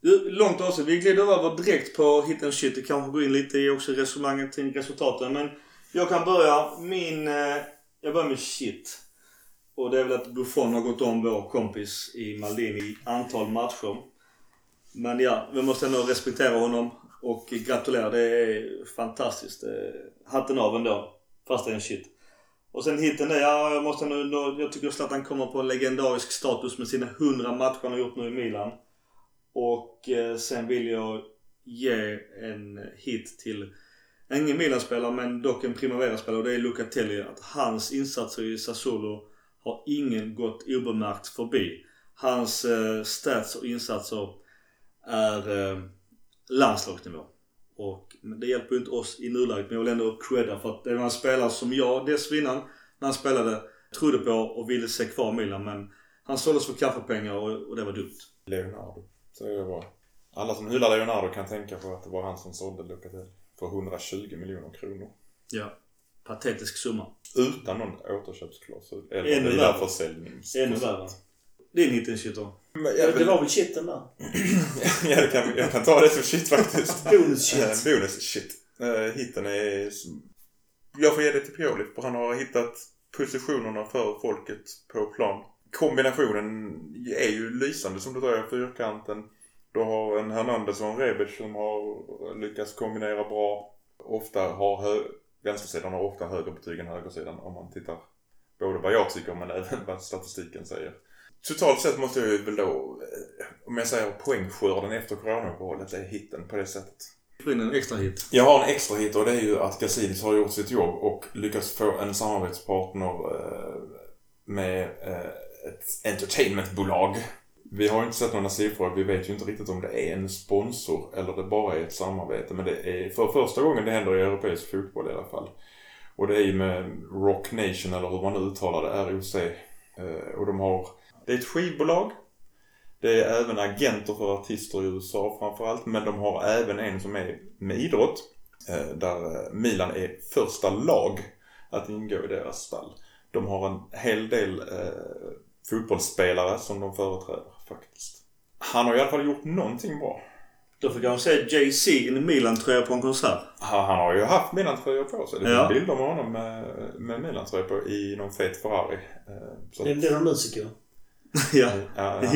Du, långt avsnitt. Vi glider över direkt på hit and shit. Det kanske går in lite i också resonemanget kring resultaten. Men jag kan börja. Min... Eh, jag börjar med shit. Och det är väl att Buffon har gått om vår kompis i Maldini i antal matcher. Men ja, vi måste ändå respektera honom och gratulera. Det är fantastiskt. Eh, hatten av ändå. Fast det är en shit. Och sen hitten där, ja jag måste ändå, jag tycker Zlatan kommer på en legendarisk status med sina 100 matcher han har gjort nu i Milan. Och eh, sen vill jag ge en hit till ingen Milan-spelare men dock en Primavera-spelare och det är Lucatelli. Att hans insatser i Sassuolo har ingen gått obemärkt förbi. Hans eh, stats och insatser är eh, landslagsnivå. Och men det hjälper ju inte oss i nuläget men jag vill ändå credda för att det var en spelare som jag dessförinnan när han spelade trodde på och ville se kvar Milan men han såldes för kaffepengar och, och det var dumt. Leonardo. Så är det bra. Alla som hyllar Leonardo kan tänka på att det var han som sålde Lucatelli för 120 miljoner kronor. Ja. Patetisk summa. Utan någon återköpsklausul. Eller värre. vidareförsäljnings. Ännu värre. Din hitten shit då? Men Ja, jag, det var väl shitten där. ja, det kan, jag kan ta det som shit faktiskt. Bonus shit. Eh, bonus shit. Uh, hitten är... Jag får ge det till Pioli för han har hittat positionerna för folket på plan. Kombinationen är ju lysande som du säger, fyrkanten. Du har en Hernandez och en Rebic som har lyckats kombinera bra. Ofta har hö- vänstersidan har ofta högre betyg än högersidan om man tittar både vad jag tycker men även vad statistiken säger. Totalt sett måste jag ju väl då, eh, om jag säger poängskörden efter coronauppehållet, är hitten på det sättet. In en extra hit. Jag har en extra hit och det är ju att Gazidis har gjort sitt jobb och lyckats få en samarbetspartner eh, med eh, ett entertainmentbolag. Vi har inte sett några siffror. Vi vet ju inte riktigt om det är en sponsor eller det bara är ett samarbete. Men det är för första gången det händer i europeisk fotboll i alla fall. Och det är ju med Rock Nation eller hur man nu uttalar det, ROC. Och de har, det är ett skivbolag. Det är även agenter för artister i USA framförallt. Men de har även en som är med idrott. eh, Där eh, Milan är första lag att ingå i deras stall. De har en hel del eh, fotbollsspelare som de företräder faktiskt. Han har i alla fall gjort någonting bra. Då fick jag se Jay-Z i en Milan-tröja på en konsert. Han, han har ju haft Milan-tröjor på sig. Det finns Ja. bilder med honom med, med Milan-tröjor på i någon fet Ferrari. Eh, Så Det, är någon musiker. Ja. ja, eh,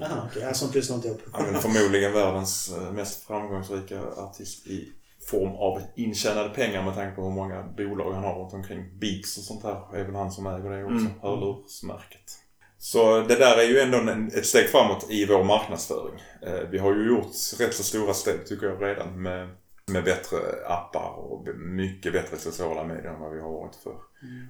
Jaha, okej. Okay. Sånt lyssnar inte jag på. Han är förmodligen världens eh, mest framgångsrika artist i form av intjänade pengar med tanke på hur många bolag han har runt omkring. Beats och sånt här är väl han som äger det också. Mm. Hörlursmärket. Så det där är ju ändå en, ett steg framåt i vår marknadsföring. Eh, vi har ju gjort rätt så stora steg tycker jag redan med, med bättre appar och mycket bättre sociala medier än vad vi har varit för.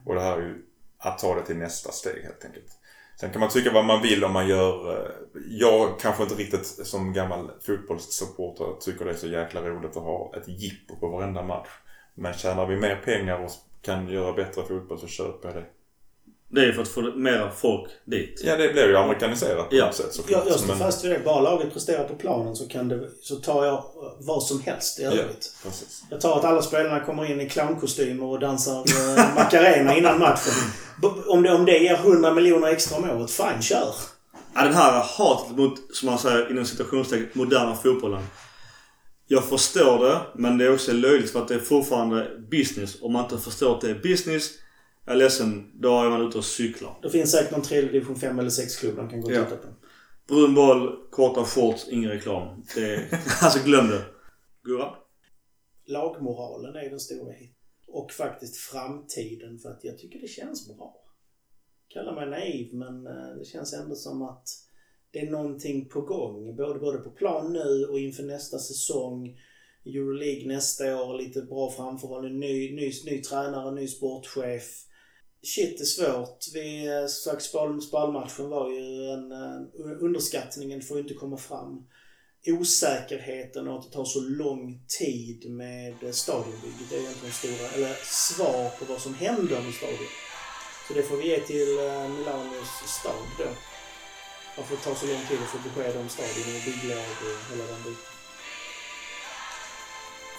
Och det här är ju att ta det till nästa steg helt enkelt. Sen kan man tycka vad man vill om man gör... Eh, jag kanske inte riktigt som gammal fotbollssupporter tycker det är så jäkla roligt att ha ett jippo på varenda match. Men tjänar vi mer pengar och kan göra bättre fotboll så köper jag det. Det är ju för att få mera folk dit. Ja, det blir ju amerikaniserat på Ja. något sätt såklart. Jag, jag står fast vid det. Bara laget presterar på planen så, kan det, så tar jag vad som helst i övrigt. Precis. Jag tar att alla spelarna kommer in i clownkostymer och dansar eh, Macarena innan matchen. Om det, om det ger 100 miljoner extra om året, fine, kör. Ja, den här hatet mot, som man säger inom citationstecken, moderna fotbollen. Jag förstår det, men det är också löjligt för att det är fortfarande business. Om man inte förstår att det är business, jag är ledsen, då är man ute och cyklar. Det finns säkert någon tredje division 5 eller 6-klubb de kan gå och Ja. titta på. Brun boll, korta shorts, ingen reklam. Det är, alltså glöm det. Gurra? Lagmoralen är den stora hit. Och faktiskt framtiden för att jag tycker det känns bra. Kalla mig naiv men eh, det känns ändå som att det är någonting på gång. Både, både på plan nu och inför nästa säsong. Euroleague nästa år, lite bra framförhållning. Ny, ny, ny tränare, ny sportchef. Shit är svårt. Vi, eh, sagt, spal, spalmatchen var ju en... eh, Underskattningen får ju inte komma fram osäkerheten och att det tar så lång tid med stadionbygget. Det är egentligen stora, eller svar på vad som händer med stadion. Så det får vi ge till eh, Milanos stad då. Varför det tar så lång tid att få besked om stadion och bygglag och hela den biten.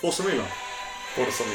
Forza Milan. Både som